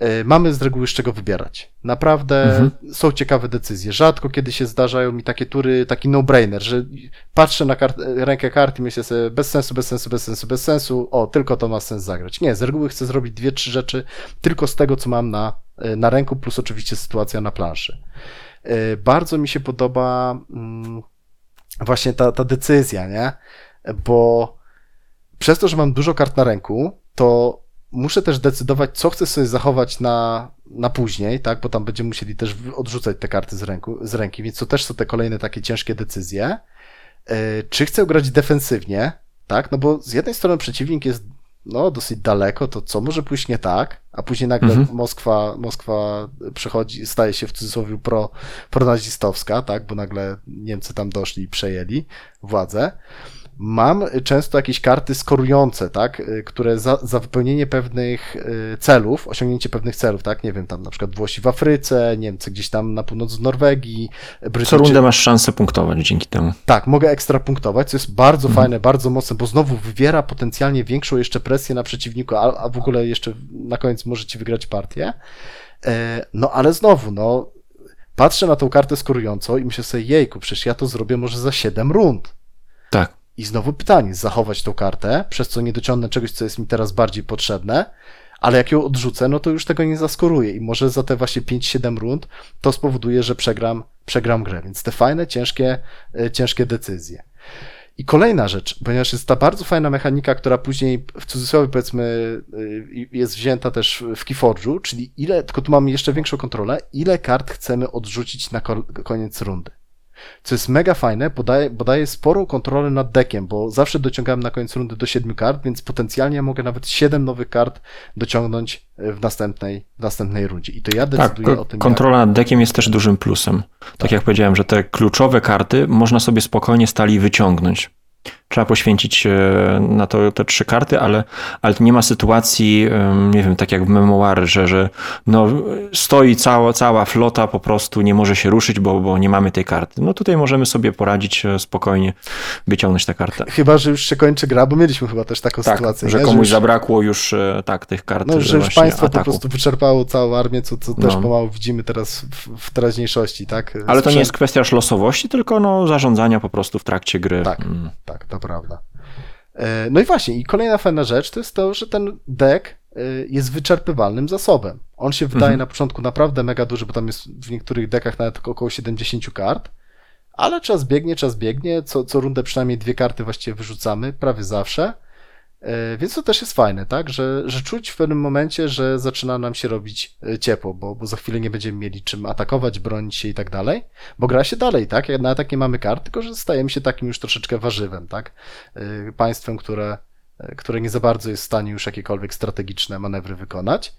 E, mamy z reguły z czego wybierać. Naprawdę mhm. są ciekawe decyzje. Rzadko kiedy się zdarzają mi takie tury, taki no-brainer, że patrzę na kart, rękę kart i myślę sobie bez sensu, bez sensu, bez sensu, bez sensu, o, tylko to ma sens zagrać. Nie, z reguły chcę zrobić dwie, trzy rzeczy tylko z tego, co mam na, e, na ręku, plus oczywiście sytuacja na planszy. E, bardzo mi się podoba mm, właśnie ta, ta decyzja, nie? Bo przez to, że mam dużo kart na ręku, to muszę też decydować, co chcę sobie zachować na, na później, tak, bo tam będziemy musieli też odrzucać te karty z, ręku, z ręki, więc to też są te kolejne takie ciężkie decyzje. E, czy chcę grać defensywnie, tak, no bo z jednej strony przeciwnik jest no, dosyć daleko, to co może pójść nie tak, a później nagle mhm. Moskwa, Moskwa przechodzi, staje się w cudzysłowie pro, pronazistowska, tak, bo nagle Niemcy tam doszli i przejęli władzę mam często jakieś karty skorujące, tak, y, które za, za, wypełnienie pewnych y, celów, osiągnięcie pewnych celów, tak, nie wiem, tam na przykład Włosi w Afryce, Niemcy gdzieś tam na północ w Norwegii. Brytyjczy... Co rundę masz szansę punktować dzięki temu. Tak, mogę ekstra punktować, co jest bardzo mhm. fajne, bardzo mocne, bo znowu wywiera potencjalnie większą jeszcze presję na przeciwniku, a, a w ogóle jeszcze na koniec możecie wygrać partię. E, no ale znowu, no, patrzę na tą kartę skorującą i myślę sobie, jejku, przecież ja to zrobię może za 7 rund. I znowu pytanie, zachować tą kartę, przez co nie dociągnę czegoś, co jest mi teraz bardziej potrzebne, ale jak ją odrzucę, no to już tego nie zaskoruję i może za te właśnie 5-7 rund to spowoduje, że przegram, przegram grę. Więc te fajne, ciężkie, e, ciężkie decyzje. I kolejna rzecz, ponieważ jest ta bardzo fajna mechanika, która później w cudzysłowie powiedzmy e, jest wzięta też w Keyforge'u, czyli ile, tylko tu mamy jeszcze większą kontrolę, ile kart chcemy odrzucić na koniec rundy co jest mega fajne, bo daje, bo daje sporą kontrolę nad deckiem, bo zawsze dociągałem na koniec rundy do 7 kart, więc potencjalnie mogę nawet 7 nowych kart dociągnąć w następnej, w następnej rundzie. I to ja decyduję tak, o tym. Kontrola jak... nad deckiem jest też dużym plusem. Tak. tak jak powiedziałem, że te kluczowe karty można sobie spokojnie stali wyciągnąć trzeba poświęcić e, na to te trzy karty, ale, ale nie ma sytuacji, nie wiem, tak jak w memoary, że, że no, stoi cała, cała flota, po prostu nie może się ruszyć, bo, bo nie mamy tej karty. No tutaj możemy sobie poradzić e, spokojnie, wyciągnąć tę kartę. Chyba, że już się kończy gra, bo mieliśmy chyba też taką tak, sytuację. że nie? komuś że już... zabrakło już e, tak tych kart. No, że już państwo ataku. po prostu wyczerpało całą armię, co, co też no. pomału widzimy teraz w, w teraźniejszości, tak? Ale to nie jest kwestia losowości, tylko no, zarządzania po prostu w trakcie gry. Tak, mm. tak, to prawda. E, no i właśnie, i kolejna fajna rzecz to jest to, że ten deck e, jest wyczerpywalnym zasobem. On się wydaje mhm. na początku naprawdę mega duży, bo tam jest w niektórych dekach nawet około 70 kart, ale czas biegnie, czas biegnie, co, co rundę przynajmniej dwie karty właściwie wyrzucamy, prawie zawsze. E, więc to też jest fajne, tak? Że, że czuć w pewnym momencie, że zaczyna nam się robić e, ciepło, bo, bo za chwilę nie będziemy mieli czym atakować, bronić się i tak dalej, bo gra się dalej, tak? Na atak nie mamy kart, tylko że stajemy się takim już troszeczkę warzywem, tak? E, państwem, które, które nie za bardzo jest w stanie już jakiekolwiek strategiczne manewry wykonać.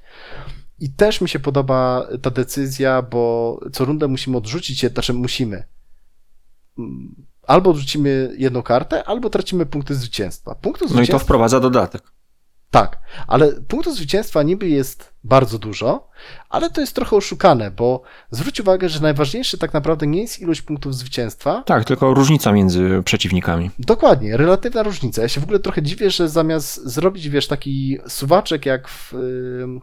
I też mi się podoba ta decyzja, bo co rundę musimy odrzucić, znaczy musimy albo odrzucimy jedną kartę, albo tracimy punkty zwycięstwa. Punktu zwycięstwa... No i to wprowadza dodatek. Tak, ale punktów zwycięstwa niby jest bardzo dużo, ale to jest trochę oszukane, bo zwróć uwagę, że najważniejsze tak naprawdę nie jest ilość punktów zwycięstwa. Tak, tylko różnica między przeciwnikami. Dokładnie, relatywna różnica. Ja się w ogóle trochę dziwię, że zamiast zrobić, wiesz, taki suwaczek jak w. Yy,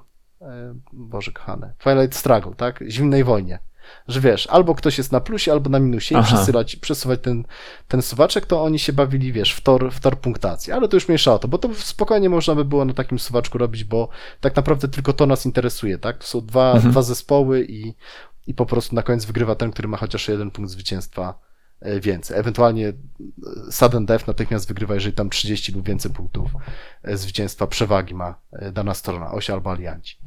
Boże kochane, Twilight Struggle, tak? Zimnej wojnie że wiesz, albo ktoś jest na plusie, albo na minusie i przesyłać, przesuwać ten, ten suwaczek, to oni się bawili, wiesz, w tor, w tor punktacji. Ale to już mniejsza o to, bo to spokojnie można by było na takim suwaczku robić, bo tak naprawdę tylko to nas interesuje, tak? To są dwa, mhm. dwa zespoły i, i po prostu na koniec wygrywa ten, który ma chociaż jeden punkt zwycięstwa więcej. Ewentualnie e, sudden death natychmiast wygrywa, jeżeli tam 30 lub więcej punktów e, zwycięstwa przewagi ma dana strona, oś albo alianci.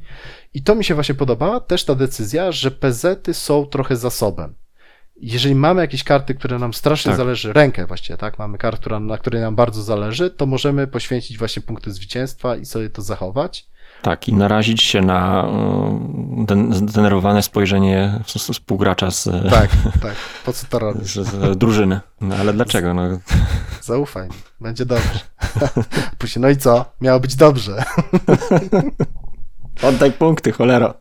I to mi się właśnie podoba, też ta decyzja, że PZ-y są trochę zasobem. jeżeli mamy jakieś karty, które nam strasznie tak. zależy, rękę właściwie, tak? Mamy kartę, na której nam bardzo zależy, to możemy poświęcić właśnie punkty zwycięstwa i sobie to zachować. Tak, i narazić się na zdenerwowane spojrzenie współgracza z, tak, [laughs] tak. Po co to robisz? Z, z drużyny. No, ale dlaczego? No. [laughs] Zaufaj mi, będzie dobrze. [laughs] Później, no i co? Miało być dobrze. Oddaj punkty, cholera.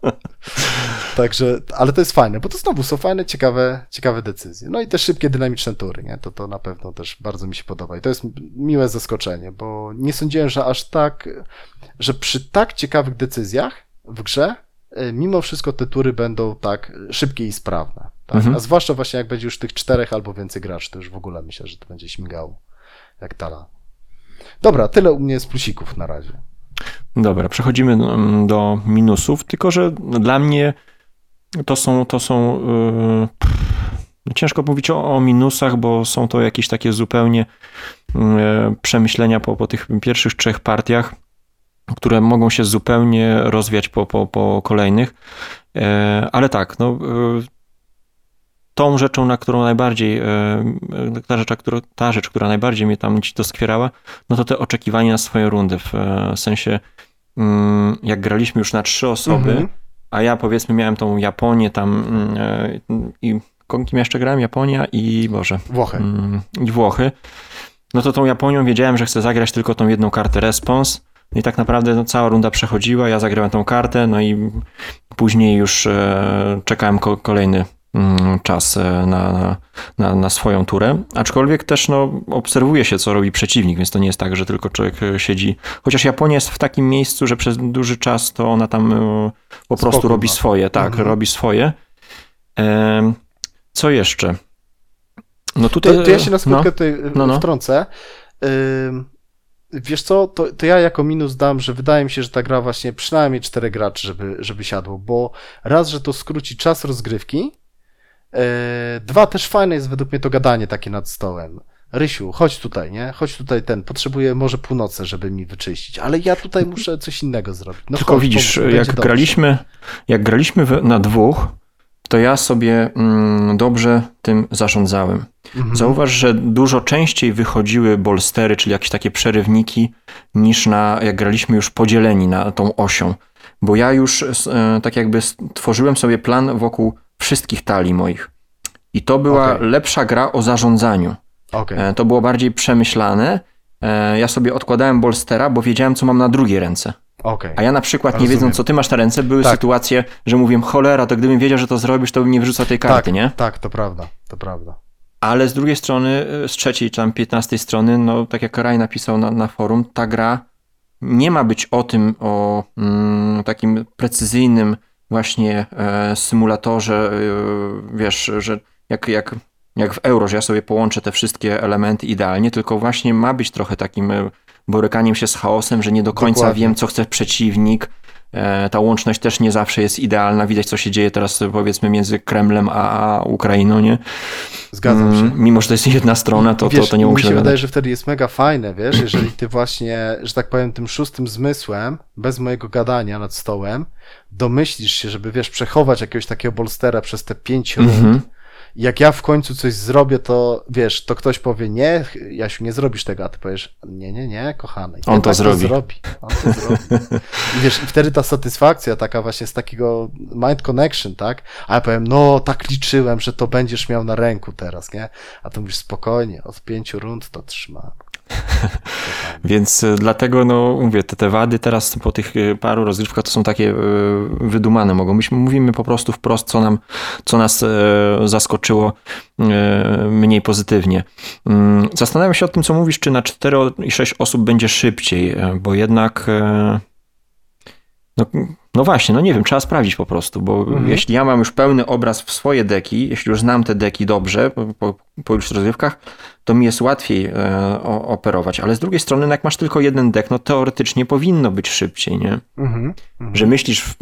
[laughs] Także, ale to jest fajne, bo to znowu są fajne, ciekawe, ciekawe decyzje. No i te szybkie, dynamiczne tury, nie? To, to na pewno też bardzo mi się podoba. I to jest miłe zaskoczenie, bo nie sądziłem, że aż tak, że przy tak ciekawych decyzjach w grze, e, mimo wszystko te tury będą tak szybkie i sprawne. Tak? Mhm. A zwłaszcza właśnie jak będzie już tych czterech albo więcej graczy, to już w ogóle myślę, że to będzie śmigało jak tala. Dobra, tyle u mnie z plusików na razie. Dobra, przechodzimy do minusów, tylko że dla mnie to są, to są yy, ciężko mówić o, o, minusach, bo są to jakieś takie zupełnie yy, przemyślenia po, po tych pierwszych trzech partiach, które mogą się zupełnie rozwiać po, po, po kolejnych. Yy, ale tak, no, yy, tą rzeczą, na którą najbardziej, yy, ta rzecz, która, ta rzecz, która najbardziej mnie tam doskwierała, no to te oczekiwania na swoje rundy, w sensie mm, jak graliśmy już na trzy osoby, -hmm a ja powiedzmy miałem tą Japonię tam mm, e, i kim jeszcze grałem? Japonia i Boże. Włochy. Mm, I Włochy. No to tą Japonią wiedziałem, że chcę zagrać tylko tą jedną kartę respons. No I tak naprawdę no, cała runda przechodziła, ja zagrałem tą kartę, no i później już e, czekałem ko kolejny czas e, na, na, na, swoją turę. Aczkolwiek też no, obserwuje się, co robi przeciwnik, więc to nie jest tak, że tylko człowiek e, siedzi. Chociaż Japonia jest w takim miejscu, że przez duży czas to ona tam e, po prostu Spokój robi swoje. Tak, mhm. robi swoje. Co jeszcze? No tutaj. To, to ja się na skrótkę no, tutaj no, no. wtrącę. Wiesz co, to, to ja jako minus dam, że wydaje mi się, że ta gra właśnie przynajmniej cztery graczy, żeby, żeby siadło, bo raz, że to skróci czas rozgrywki, dwa, też fajne jest według mnie to gadanie takie nad stołem. Rysiu, chodź tutaj, nie? Chodź tutaj ten, potrzebuję może północy, żeby mi wyczyścić, ale ja tutaj muszę coś innego zrobić. No Tylko chodź, widzisz, pomóż, jak graliśmy, jak graliśmy na dwóch, to ja sobie mm, dobrze tym zarządzałem. Mhm. Zauważ, że dużo częściej wychodziły bolstery, czyli jakieś takie przerywniki, niż na, jak graliśmy już podzieleni na tą osią. Bo ja już e, tak jakby stworzyłem sobie plan wokół wszystkich talii moich. I to była okay. lepsza gra o zarządzaniu. Okay. To było bardziej przemyślane. E, ja sobie odkładałem bolstera, bo wiedziałem, co mam na drugiej ręce. Okay. A ja na przykład, nie wiedząc, co ty masz na ręce, były tak. sytuacje, że mówiłem, cholera, to gdybym wiedział, że to zrobisz, to bym nie wrzucał tej karty, tak, nie? Tak, to prawda, to prawda. Ale z drugiej strony, e, z trzeciej czy tam piętnastej strony, no tak jak Raj napisał na, na forum, ta gra nie ma być o tym, o mm, takim precyzyjnym właśnie e, symulatorze, e, wiesz, że jak, jak, jak w euro, że ja sobie połączę te wszystkie elementy idealnie, tylko właśnie ma być trochę takim e, borykaniem się z chaosem, że nie do końca Dokładnie. wiem, co chce przeciwnik. Ta łączność też nie zawsze jest idealna. Widać, co się dzieje teraz, powiedzmy, między Kremlem a Ukrainą, nie? Zgadzam się. Mm, mimo, że to jest jedna strona, to, wiesz, to, to nie mógł się wydaje, że wtedy jest mega fajne, wiesz, jeżeli ty właśnie, że tak powiem, tym szóstym zmysłem, bez mojego gadania nad stołem, domyślisz się, żeby, wiesz, przechować jakiegoś takiego bolstera przez te pięć rund, mm -hmm. Jak ja w końcu coś zrobię, to wiesz, to ktoś powie, nie, Jasiu, nie zrobisz tego, a ty powiesz, nie, nie, nie, kochany. On to zrobi. To zrobi. On to zrobi. I wiesz, i wtedy ta satysfakcja taka właśnie z takiego mind connection, tak? A ja powiem, no, tak liczyłem, że to będziesz miał na ręku teraz, nie? A to mówisz, spokojnie, od pięciu rund to trzyma. [laughs] Więc e, dlatego, no mówię, te, te wady teraz po tych e, paru rozgrywkach to są takie e, wydumane mogą. Mówimy po prostu wprost, co, nam, co nas zaskoczyło mniej pozytywnie. Mm, zastanawiam się o tym, co mówisz, czy na 4 i 6 osób będzie szybciej, bo jednak no, no właśnie, no nie wiem, trzeba sprawdzić po prostu, bo mhm. jeśli ja mam już pełny obraz w swoje deki, jeśli już znam te deki dobrze po, po, po już rozgrywkach, to mi jest łatwiej e, operować. Ale z drugiej strony, no jak masz tylko jeden dek, no teoretycznie powinno być szybciej, nie? Mhm, mhm. Że myślisz w,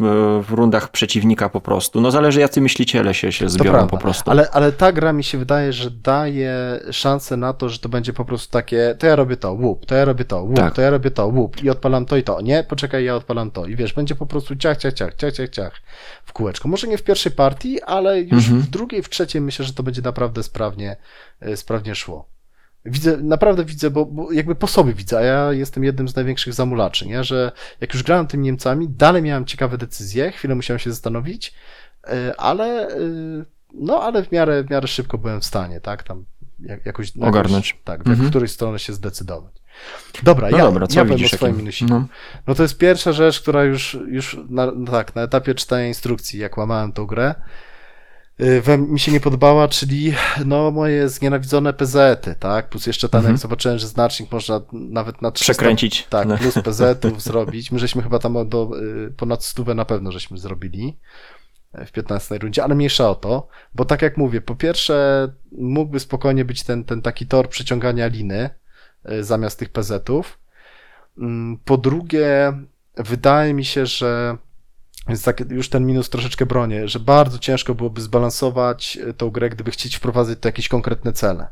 w, rundach przeciwnika po prostu. No zależy, jacy myśliciele się, się zbiorą po prostu. Ale, ale ta gra mi się wydaje, że daje szansę na to, że to będzie po prostu takie, to ja robię to, łup, to ja robię to, łup, tak. to ja robię to, łup i odpalam to i to. Nie, poczekaj, ja odpalam to. I wiesz, będzie po prostu ciach, ciach, ciach, ciach, ciach, ciach w kółeczko. Może nie w pierwszej partii, ale już mhm. w drugiej, w trzeciej myślę, że to będzie naprawdę sprawnie, e, sprawnie szło. Widzę, naprawdę widzę, bo, bo, jakby po sobie widzę, a ja jestem jednym z największych zamulaczy, nie? że jak już grałem tymi Niemcami, dalej miałem ciekawe decyzje, chwilę musiałem się zastanowić, e, ale no, ale w miarę, w miarę szybko byłem w stanie, tak, tam jakoś... Ogarnąć. Jakoś, tak, mhm. w której stronę się zdecydować. Dobra, no ja, dobra, ja powiem o swoim minusiku. No. no. to jest pierwsza rzecz, która już, już na, no tak, na etapie czytania instrukcji, jak łamałem tą grę, y, we, mi się nie podobała, czyli no moje znienawidzone PZ-y, tak? Plus jeszcze tam, mhm. jak zobaczyłem, że znacznik można nawet na 300, Przekręcić. Tak, no. plus PZ-ów [laughs] zrobić. My żeśmy chyba tam do, y, ponad stówę na pewno żeśmy zrobili w 15 rundzie, ale mniejsza o to, bo tak jak mówię, po pierwsze mógłby spokojnie być ten, ten taki tor przeciągania liny zamiast tych PZ-ów. Mm, po drugie, wydaje mi się, że jest tak, już ten minus troszeczkę bronię, że bardzo ciężko byłoby zbalansować y, tą grę, gdyby chcieć wprowadzić jakieś konkretne cele.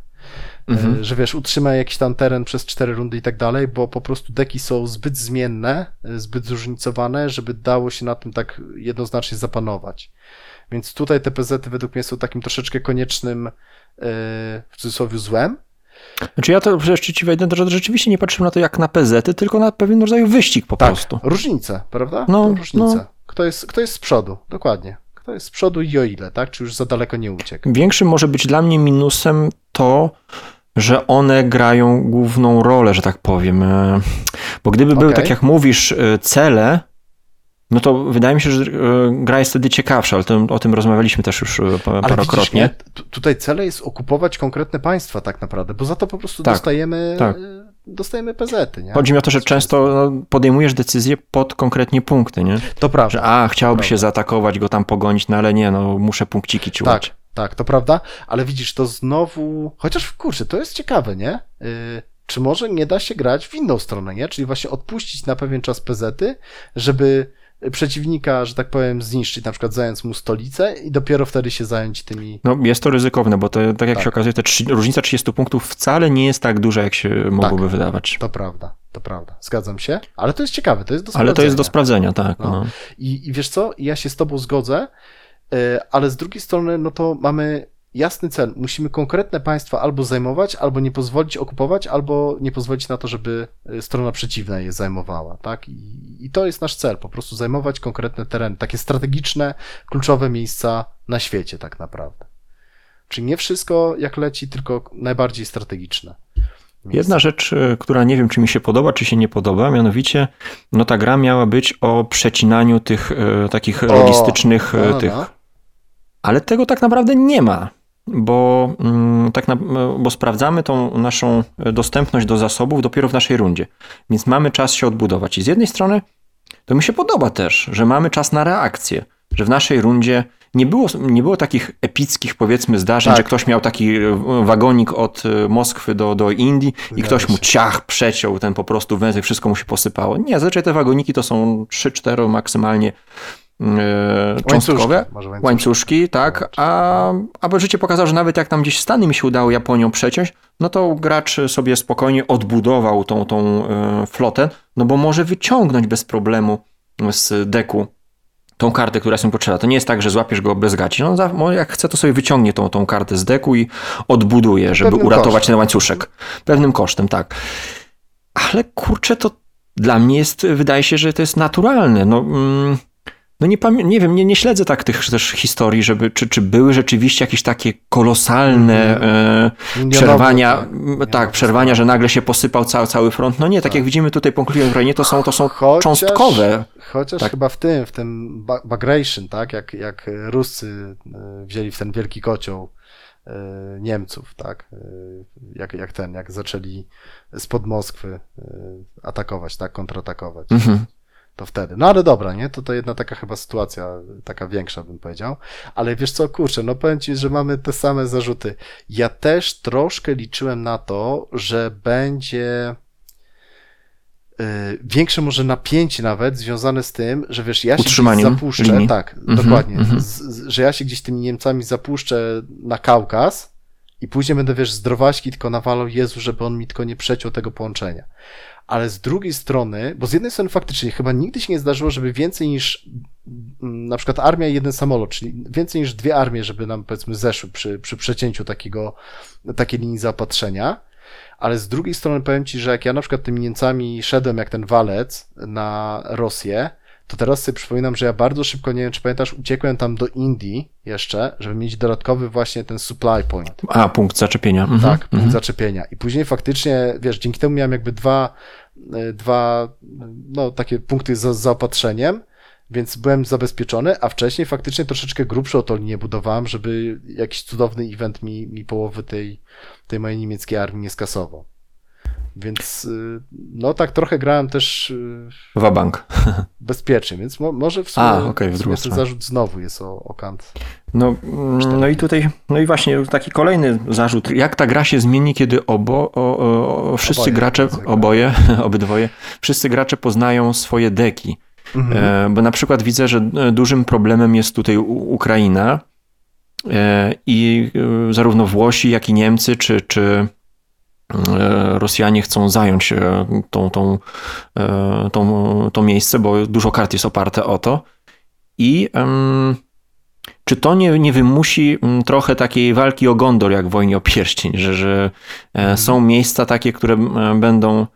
Mhm. E, że wiesz, utrzyma jakiś tam teren przez cztery rundy i tak dalej, bo po prostu deki są zbyt zmienne, e, zbyt zróżnicowane, żeby dało się na tym tak jednoznacznie zapanować. Więc tutaj te PZ według mnie są takim troszeczkę koniecznym e, w cudzysłowie złem. Znaczy ja to jeszcze ci wejdę, że rzeczywiście nie patrzymy na to jak na PZ, tylko na pewien rodzaj wyścig po tak, prostu. różnice, prawda? No, różnice. No. Kto, jest, kto jest z przodu, dokładnie. Kto jest z przodu i o ile, tak? Czy już za daleko nie uciekł? Większym może być dla mnie minusem to, że one grają główną rolę, że tak powiem. E, bo gdyby okay. były, tak jak mówisz, e, cele, no to wydaje mi się, że e, gra jest wtedy ciekawsza, ale to, o tym rozmawialiśmy też już parokrotnie. Ale widzisz, tutaj cele jest okupować konkretne państwa tak naprawdę, bo za to po prostu tak, dostajemy, tak. dostajemy PZ-y. Nie? Chodzi mi o to, że często no, podejmujesz decyzje pod konkretnie punkty, nie? To prawda. Że a, chciałoby się zaatakować, go tam pogonić, no ale nie, no muszę punkciki ciułać. Tak, tak, to prawda, ale widzisz, to znowu, chociaż kurczę, to jest ciekawe, nie? Yy, czy może nie da się grać w inną stronę, nie? Czyli właśnie odpuścić na pewien czas PZ-y, żeby przeciwnika, że tak powiem, zniszczyć, na przykład zając mu stolicę i dopiero wtedy się zająć tymi... No jest to ryzykowne, bo to, tak jak tak. się okazuje, ta różnica 30 punktów wcale nie jest tak duża, jak się mogłoby tak, wydawać. to prawda, to prawda, zgadzam się, ale to jest ciekawe, to jest do sprawdzenia. Ale to jest do sprawdzenia, tak. No. No. I, I wiesz co, ja się z tobą zgodzę, E, ale z drugiej strony, no to mamy jasny cel. Musimy konkretne państwa albo zajmować, albo nie pozwolić okupować, albo nie pozwolić na to, żeby e, strona przeciwna je zajmowała, tak? I, I, to jest nasz cel, po prostu zajmować konkretne tereny, takie strategiczne, kluczowe miejsca na świecie, tak naprawdę. Czyli nie wszystko jak leci, tylko najbardziej strategiczne. Miejsce. Jedna rzecz, e, która nie wiem, czy mi się podoba, czy się nie podoba, mianowicie, no ta gra miała być o przecinaniu tych e, takich o, logistycznych no, no tych ale tego tak naprawdę nie ma, bo, mm, tak na, bo sprawdzamy tą naszą dostępność do zasobów dopiero w naszej rundzie. Więc mamy czas się odbudować. I z jednej strony to mi się podoba też, że mamy czas na reakcję, że w naszej rundzie nie było, nie było takich epickich, powiedzmy, zdarzeń, tak. że ktoś miał taki e, wagonik od e, Moskwy do, do Indii i ktoś mu ciach przeciął ten po prostu węzeł, wszystko mu się posypało. Nie, zazwyczaj te wagoniki to są 3-4 maksymalnie cząstkowe, łańcuszki, łańcuszki tak, a, a życie pokazało, że nawet jak tam gdzieś Stany mi się udało Japonią przeciąć, no to gracz sobie spokojnie odbudował tą, tą e, flotę, no bo może wyciągnąć bez problemu z deku tą kartę, która jest mu potrzebna. To nie jest tak, że złapiesz go bez gaci. No, jak chce, to sobie wyciągnie tą, tą kartę z deku i odbuduje, żeby Pewnym uratować kosztem. ten łańcuszek. Pewnym kosztem, tak. Ale kurczę, to dla mnie jest, wydaje się, że to jest naturalne. No, mm, no nie, nie wiem, nie, nie śledzę tak tych też historii, żeby, czy, czy były rzeczywiście jakieś takie kolosalne mm. e, przerwania, tak, tak przerwania, że nagle się posypał cały, cały front. No nie, tak, tak. jak widzimy tutaj po konflikcie w Ukrainie, to są, to są chociaż, cząstkowe. Chociaż tak. chyba w tym, w tym Bagration, tak, jak, jak Ruscy e, wzięli w ten wielki kocioł e, Niemców, tak, e, jak, jak ten, jak zaczęli spod Moskwy atakować, tak, kontratakować. Mhm to wtedy. No ale dobra, nie? To to jedna taka chyba sytuacja, taka większa bym powiedział. Ale wiesz co, kurczę, no powiem ci, że mamy te same zarzuty. Ja też troszkę liczyłem na to, że będzie yy, większe może napięcie nawet związane z tym, że wiesz, ja się gdzieś zapuszczę, linii. tak, mm -hmm, dokładnie, mm -hmm. z, z, że ja się gdzieś tymi Niemcami zapuszczę na Kaukaz i później będę, wiesz, zdrowaśki tylko nawalał Jezu, żeby on mi tylko nie przeciął tego połączenia ale z drugiej strony, bo z jednej strony faktycznie chyba nigdy się nie zdarzyło, żeby więcej niż mm, na przykład armia i jeden samolot, czyli więcej niż dwie armie, żeby nam powiedzmy zeszły przy, przy przecięciu takiego, takiej linii zaopatrzenia, ale z drugiej strony powiem Ci, że jak ja na przykład tymi Niemcami szedłem jak ten walec na Rosję, to teraz sobie przypominam, że ja bardzo szybko, nie wiem czy pamiętasz, uciekłem tam do Indii jeszcze, żeby mieć dodatkowy właśnie ten supply point. A, punkt zaczepienia. Mhm. Tak, punkt mhm. zaczepienia. I później faktycznie, wiesz, dzięki temu miałem jakby dwa, e, dwa no takie punkty z zaopatrzeniem, więc byłem zabezpieczony, a wcześniej faktycznie troszeczkę grubszą to linię budowałem, żeby jakiś cudowny event mi, mi połowy tej, tej mojej niemieckiej armii nie skasował. Więc y, no tak trochę grałem też y, Wabank. [laughs] bezpiecznie, więc mo, może w sumie, A, okay, w sumie ten zarzut znowu jest o, o Kant. No, no i tutaj, no i właśnie taki kolejny zarzut. Jak ta gra się zmieni, kiedy obo, o, o, wszyscy oboje, gracze, oboje, [laughs] obydwoje, wszyscy gracze poznają swoje deki. Mhm. E, bo na przykład widzę, że e, dużym problemem jest tutaj Ukraina e, i zarówno Włosi, jak i Niemcy, czy, czy Rosjanie chcą zająć e, tą, tą, e, tą, to miejsce, bo dużo kart jest oparte o to. I czy to nie, nie wymusi trochę takiej walki o Gondor, jak w Wojnie o Pierścień, że, że mhm. są miejsca takie, które będą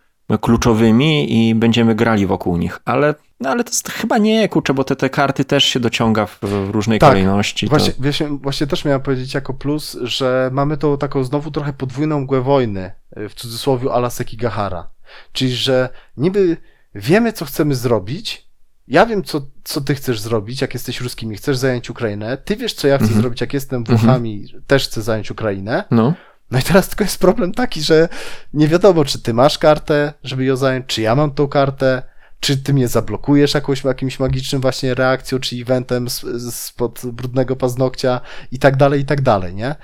kluczowymi i będziemy grali wokół nich, ale, no ale to jest, chyba nie, kurczę, bo te, te karty też się dociąga w, w różnej tak, kolejności. Właśnie, to... właśnie, właśnie też miałem powiedzieć jako plus, że mamy tą taką znowu trochę podwójną mgłę wojny, y, w cudzysłowie ala Sekigahara. Czyli, że niby wiemy, co chcemy zrobić, ja wiem, co, co ty chcesz zrobić, jak jesteś ruskimi, chcesz zająć Ukrainę, ty wiesz, co ja chcę mm -hmm. zrobić, jak jestem Włochami, mm -hmm. też chcę zająć Ukrainę. No. No i teraz tylko jest problem taki, że nie wiadomo, czy ty masz kartę, żeby ją zająć, czy ja mam tą kartę, czy ty mnie zablokujesz jakąś, jakimś magicznym właśnie reakcją, czy eventem spod brudnego paznokcia i tak dalej, i tak dalej, nie?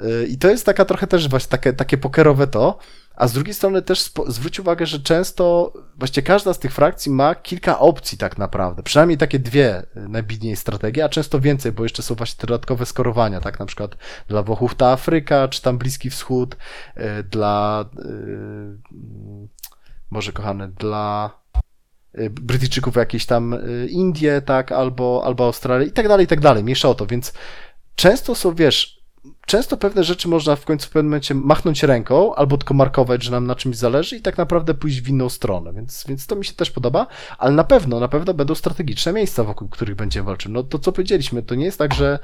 Y, I to jest taka trochę też właśnie takie, takie pokerowe to, a z drugiej strony też zwróć uwagę, że często właściwie każda z tych frakcji ma kilka opcji tak naprawdę. Przynajmniej takie dwie y, najbidniej strategie, a często więcej, bo jeszcze są właśnie te dodatkowe skorowania, tak na przykład dla Włochów ta Afryka, czy tam Bliski Wschód, y, dla yy, może kochane, dla Brytyjczyków jakieś tam Indie, tak, albo, albo Australię i tak dalej, i tak dalej. Mniejsza o to, więc często są, wiesz, często pewne rzeczy można w końcu w pewnym momencie machnąć ręką albo tylko markować, że nam na czymś zależy i tak naprawdę pójść w inną stronę, więc, więc to mi się też podoba, ale na pewno, na pewno będą strategiczne miejsca, wokół których będziemy walczyć. No to co powiedzieliśmy, to nie jest tak, że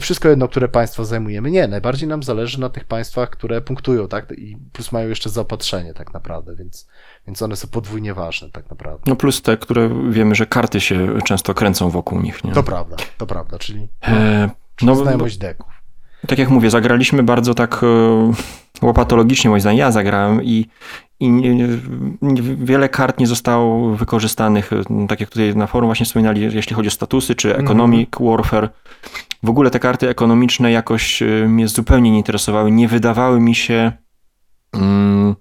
wszystko jedno, które państwa zajmujemy. Nie, najbardziej nam zależy na tych państwach, które punktują, tak? I plus mają jeszcze zaopatrzenie tak naprawdę, więc, więc one są podwójnie ważne tak naprawdę. No plus te, które wiemy, że karty się często kręcą wokół nich, nie? To prawda, to prawda, czyli, e, czyli no, znajomość deków tak jak mówię, zagraliśmy bardzo tak e, łopatologicznie, moim zdaniem. Ja zagrałem i, i nie, nie, wiele kart nie zostało wykorzystanych, e, tak jak tutaj na forum właśnie wspominali, jeśli chodzi o statusy czy economic mm. warfare. W ogóle te karty ekonomiczne jakoś e, mnie zupełnie nie interesowały, nie wydawały mi się mm,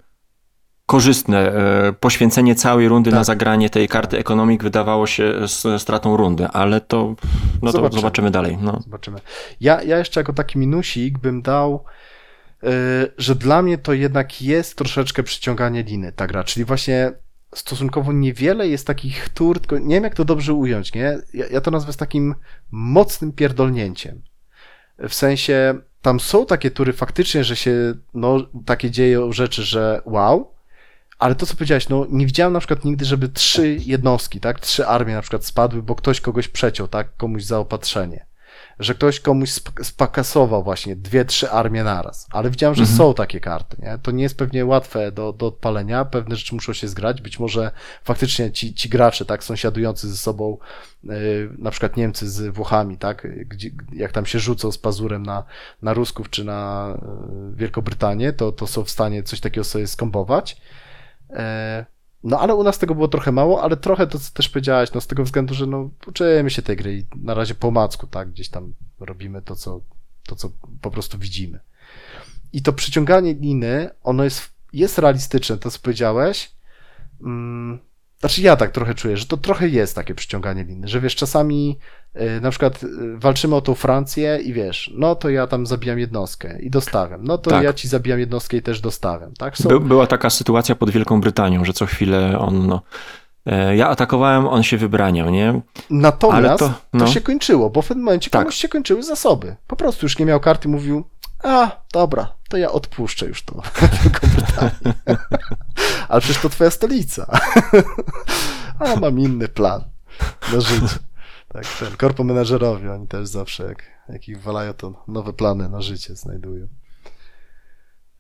korzystne. E, poświęcenie całej rundy tak. na zagranie tej karty ekonomik wydawało się stratą rundy, ale to, no zobaczymy. to zobaczymy dalej. No. Zobaczymy. Ja, ja jeszcze jako taki minusik bym dał, yy, że dla mnie to jednak jest troszeczkę przyciąganie liny ta gra, czyli właśnie stosunkowo niewiele jest takich tur, tylko nie wiem jak to dobrze ująć, nie? Ja, ja to nazwę z takim mocnym pierdolnięciem. W sensie, tam są takie tury faktycznie, że się, no, takie dzieją rzeczy, że wow, ale to, co powiedziałeś, no nie widziałem na przykład nigdy, żeby trzy jednostki, tak, trzy armie na przykład spadły, bo ktoś kogoś przeciął, tak, komuś zaopatrzenie. Że ktoś komuś spakasował właśnie dwie, trzy armie naraz. Ale widziałem, że mhm. są takie karty, nie? To nie jest pewnie łatwe do, do odpalenia, pewne rzeczy muszą się zgrać, być może faktycznie ci, ci gracze, tak, sąsiadujący ze sobą, yy, na przykład Niemcy z Włochami, tak, gdzie, jak tam się rzucą z pazurem na, na Rusków czy na yy, Wielkobrytanię, to, to są w stanie coś takiego sobie skombować no ale u nas tego było trochę mało, ale trochę to, co też powiedziałeś, no z tego względu, że no uczymy się tej gry i na razie po macku, tak, gdzieś tam robimy to, co, to, co po prostu widzimy. I to przyciąganie liny, ono jest, jest realistyczne, to co powiedziałeś, mm, znaczy ja tak trochę czuję, że to trochę jest takie przyciąganie liny, że wiesz, czasami y, na przykład y, walczymy o tą Francję i wiesz, no to ja tam zabijam jednostkę i dostawiam, no to tak. ja ci zabijam jednostkę i też dostawiam, tak? Są... By, była taka sytuacja pod Wielką Brytanią, że co chwilę on, no, e, ja atakowałem, on się wybraniał, nie? Natomiast to, no. to, się kończyło, bo w pewnym momencie tak. komuś się kończyły zasoby. Po prostu już nie miał karty, mówił, a, dobra, to ja odpuszczę już to [laughs] Wielką Brytanię. Ale przecież to twoja stolica. [laughs] a, mam inny plan na życie. Tak, ten korpo menedżerowie, oni też zawsze, jak, jak ich walają, to nowe plany na życie znajdują.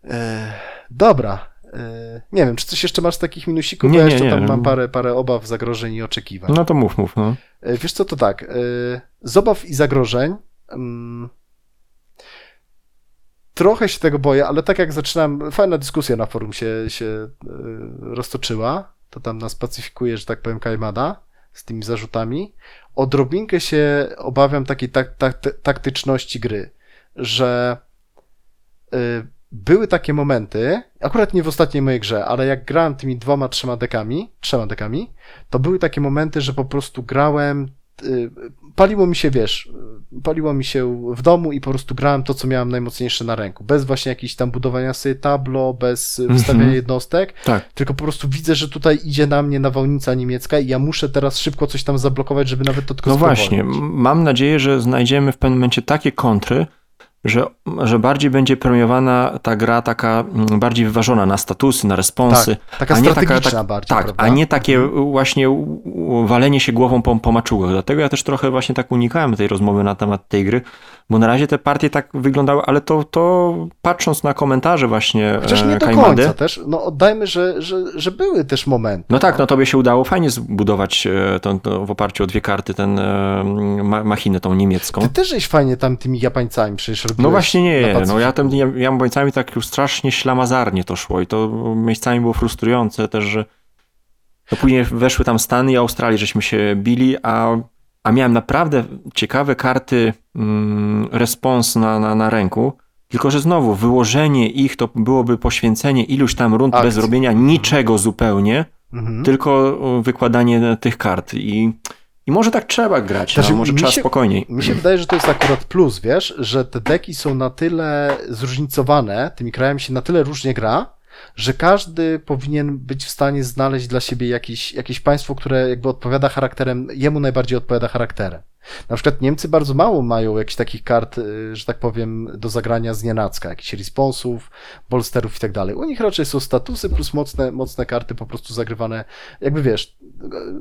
E, dobra. E, nie wiem, czy coś jeszcze masz z takich minusików? Nie, ja jeszcze nie, tam nie. mam parę, parę obaw, zagrożeń i oczekiwań. No to mów, mów. No. E, wiesz co, to tak. E, z obaw i zagrożeń mm, trochę się tego boję, ale tak jak zaczynam, fajna dyskusja na forum się, się e, roztoczyła, to tam nas pacyfikuje, że tak powiem, Kajmada z tymi zarzutami. Odrobinkę się obawiam takiej tak, tak, taktyczności gry, że y, były takie momenty, akurat nie w ostatniej mojej grze, ale jak grałem tymi dwoma, trzema dekami, trzema dekami, to były takie momenty, że po prostu grałem paliło mi się, wiesz, paliło mi się w domu i po prostu grałem to, co miałem najmocniejsze na ręku. Bez właśnie jakichś tam budowania sobie tablo, bez mm -hmm. jednostek. Tak. Tylko po prostu widzę, że tutaj idzie na mnie nawałnica niemiecka i ja muszę teraz szybko coś tam zablokować, żeby nawet to tylko No właśnie, mam nadzieję, że znajdziemy w pewnym momencie takie kontry, że, że bardziej będzie premiowana ta gra taka mm, bardziej wyważona na statusy, na responsy. Tak, taka a nie taka, tak, bardziej, Tak, prawda? a nie takie właśnie walenie się głową po, po maczułach. Dlatego ja też trochę właśnie tak unikałem tej rozmowy na temat tej gry, bo na razie te partie tak wyglądały, ale to, to patrząc na komentarze właśnie Chociaż nie do Kajmady, końca też, no oddajmy, że, że, że były też momenty. No tak, no tobie się udało fajnie zbudować e, w oparciu o dwie karty ten e, machinę tą niemiecką. Ty też żeś fajnie tam tymi Japańcami przecież. No właśnie nie, no ja tym Japońcami tak już strasznie ślamazarnie to szło i to miejscami było frustrujące też, że no później weszły tam Stany i Australii, żeśmy się bili, a a miałem naprawdę ciekawe karty mm, respons na, na, na ręku, tylko że znowu wyłożenie ich to byłoby poświęcenie iluś tam rund bez robienia niczego zupełnie, mhm. tylko wykładanie tych kart. I i może tak trzeba grać, znaczy, no, może trzeba się, spokojniej. Mi się wydaje, że to jest akurat plus, wiesz, że te deki są na tyle zróżnicowane, tymi krajami się na tyle różnie gra, że każdy powinien być w stanie znaleźć dla siebie jakieś, jakieś państwo, które jakby odpowiada charakterem, jemu najbardziej odpowiada charakterem. Na przykład Niemcy bardzo mało mają jakichś takich kart, y, że tak powiem, do zagrania z nienacka, jakichś responsów, bolsterów i tak dalej. U nich raczej są statusy plus mocne, mocne karty po prostu zagrywane, jakby wiesz,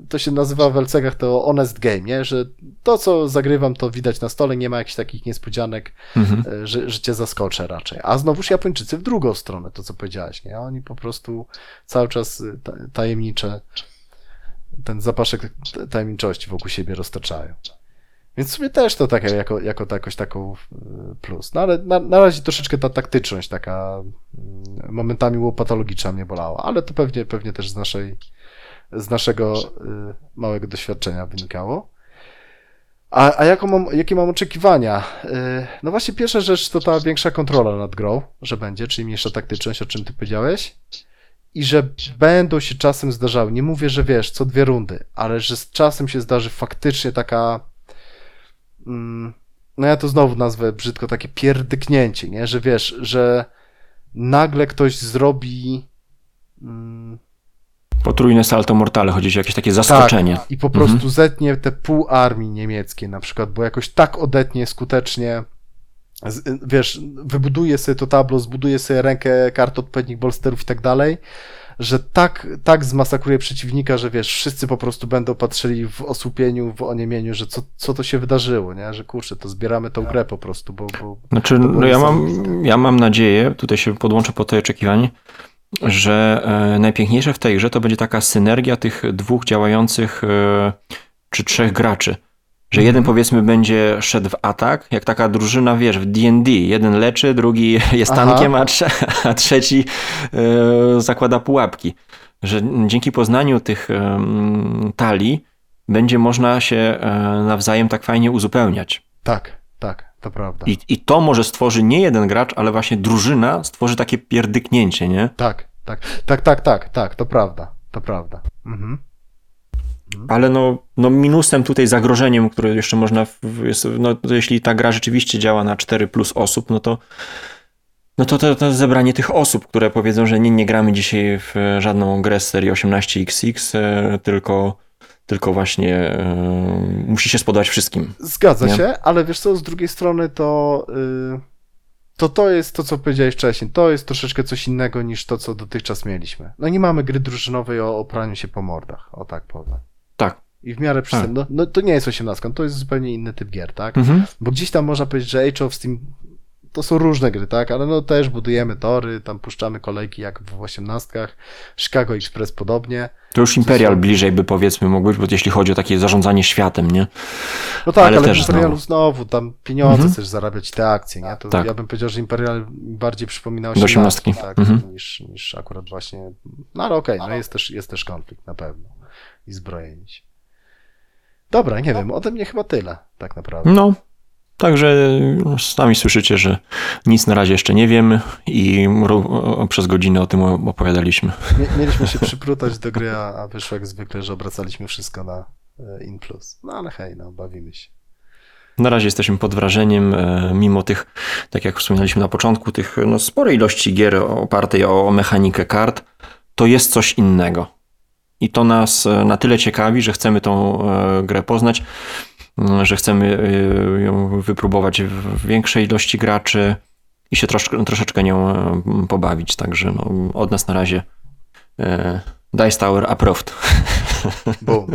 to się nazywa w LCG to honest game, nie? Że to, co zagrywam, to widać na stole, nie ma jakichś takich niespodzianek, mhm. Y, że, że cię zaskoczę raczej. A znowuż Japończycy w drugą stronę, to co powiedziałeś, nie? Oni po prostu cały czas y, tajemnicze ten zapaszek tajemniczości wokół siebie roztaczają. Więc sobie też to takie, jako, jako jakoś taką y, plus. No ale na, na razie troszeczkę ta taktyczność taka mm, momentami łopatologiczna mnie bolała, ale to pewnie, pewnie też z naszej, z naszego y, małego doświadczenia wynikało. A, a mam, jakie mam oczekiwania? Y, no właśnie pierwsza rzecz to ta większa kontrola nad grą, że będzie, czyli mniejsza taktyczność, o czym ty powiedziałeś. I że będą się czasem zdarzały, nie mówię, że wiesz, co dwie rundy, ale że z czasem się zdarzy faktycznie taka no ja to znowu nazwę brzydko takie pierdyknięcie, nie? Że wiesz, że nagle ktoś zrobi mm, Potrójne salto mortale, chodzi o jakieś takie zaskoczenie. Tak, i po prostu mhm. zetnie te pół armii niemieckiej na przykład, bo jakoś tak odetnie skutecznie wiesz, wybuduje sobie to tablo, zbuduje sobie rękę kart odpowiednich bolsterów i tak dalej, że tak, tak zmasakruje przeciwnika, że wiesz, wszyscy po prostu będą patrzyli w osłupieniu, w oniemieniu, że co, co to się wydarzyło, nie? Że kurczę, to zbieramy tą grę po prostu, bo... bo znaczy, no ja mam, ja mam nadzieję, tutaj się podłączę po tej oczekiwanie, że e, najpiękniejsze w tej grze to będzie taka synergia tych dwóch działających e, czy trzech graczy że jeden powiedzmy będzie szedł w atak, jak taka drużyna, wiesz, w D&D. Jeden leczy, drugi [laughs] jest tankiem, a, trze [laughs] a, trzeci e, zakłada pułapki. Że dzięki poznaniu tych e, talii będzie można się e, nawzajem tak fajnie uzupełniać. Tak, tak, to prawda. I, I to może stworzy nie jeden gracz, ale właśnie drużyna stworzy takie pierdyknięcie, nie? Tak, tak, tak, tak, tak, tak, to prawda, to prawda. Mhm. Ale no, no minusem tutaj, zagrożeniem, które jeszcze można, jest, no jeśli ta gra rzeczywiście działa na 4 plus osób, no to no to, to, to zebranie tych osób, które powiedzą, że nie, nie gramy dzisiaj w żadną grę z serii 18XX, e, tylko, tylko właśnie e, musi się spodobać wszystkim. Zgadza nie? się, ale wiesz co, z drugiej strony to, yy, to to jest to, co powiedziałeś wcześniej. To jest troszeczkę coś innego niż to, co dotychczas mieliśmy. No nie mamy gry drużynowej o opraniu się po mordach, o tak powiem. I w miarę przystępne. Tak. No, no, to nie jest 18, to jest zupełnie inny typ gier, tak? Mhm. Bo gdzieś tam można powiedzieć, że Age of Steam to są różne gry, tak? Ale no też budujemy tory, tam puszczamy kolejki jak w osiemnastkach, Chicago Express podobnie. To już Imperial są... bliżej by powiedzmy mógł być, bo jeśli chodzi o takie zarządzanie światem, nie? No tak, ale, ale też w Imperialu znowu. znowu tam pieniądze mhm. chcesz zarabiać te akcje, nie? To tak. ja bym powiedział, że Imperial bardziej przypominał się osiemnastki, tak, mhm. niż, niż akurat właśnie, no ale okej, okay, no jest też, jest też konflikt na pewno i zbrojenie się. Dobra, nie wiem, ode mnie chyba tyle, tak naprawdę. No, Także sami słyszycie, że nic na razie jeszcze nie wiemy i przez godzinę o tym opowiadaliśmy. Mieliśmy się przyprutać do gry, a wyszło jak zwykle, że obracaliśmy wszystko na e, in plus. No ale hej, no bawimy się. Na razie jesteśmy pod wrażeniem, e, mimo tych, tak jak wspominaliśmy na początku, tych no, sporej ilości gier opartej o mechanikę kart, to jest coś innego. I to nas e, na tyle ciekawi, że chcemy tą grę poznać. Że chcemy y, ją wypróbować w większej ilości graczy i się troszeczkę nią e, pobawić. Także no, od nas na razie e, Dice Tower approved. [laughs] Boom.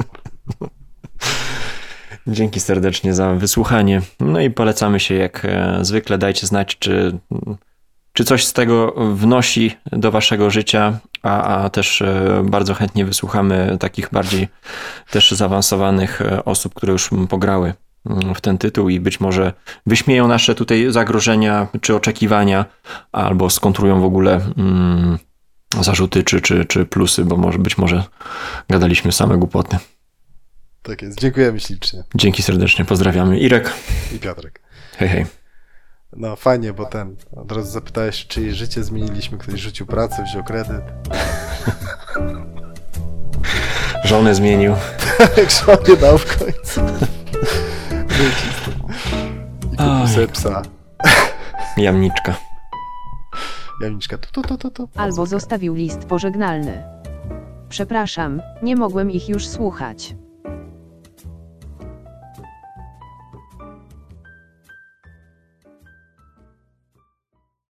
Dzięki serdecznie za wysłuchanie. No i polecamy się jak e, zwykle. Dajcie znać, czy czy coś z tego wnosi do waszego życia, a, a też e, bardzo chętnie wysłuchamy takich bardziej też zaawansowanych e, osób, które już pograły mm, w ten tytuł i być może wyśmieją nasze tutaj zagrożenia czy oczekiwania, albo skontrują w ogóle mm, zarzuty czy, czy, czy plusy, bo może, być może gadaliśmy same głupoty. Tak jest. Dziękujemy ślicznie. Dzięki serdecznie. Pozdrawiamy. Irek. I Piotrek. Hej, hej. No fajnie, bo ten, od razu zapytałeś, czy życie zmieniliśmy, ktoś rzucił pracę, wziął kredyt. [laughs] Żonę zmienił. Tak, żonę dał w końcu. I kupił sobie psa. Jamniczka. Jamniczka, to, to, to, to. Albo zostawił list pożegnalny. Przepraszam, nie mogłem ich już słuchać.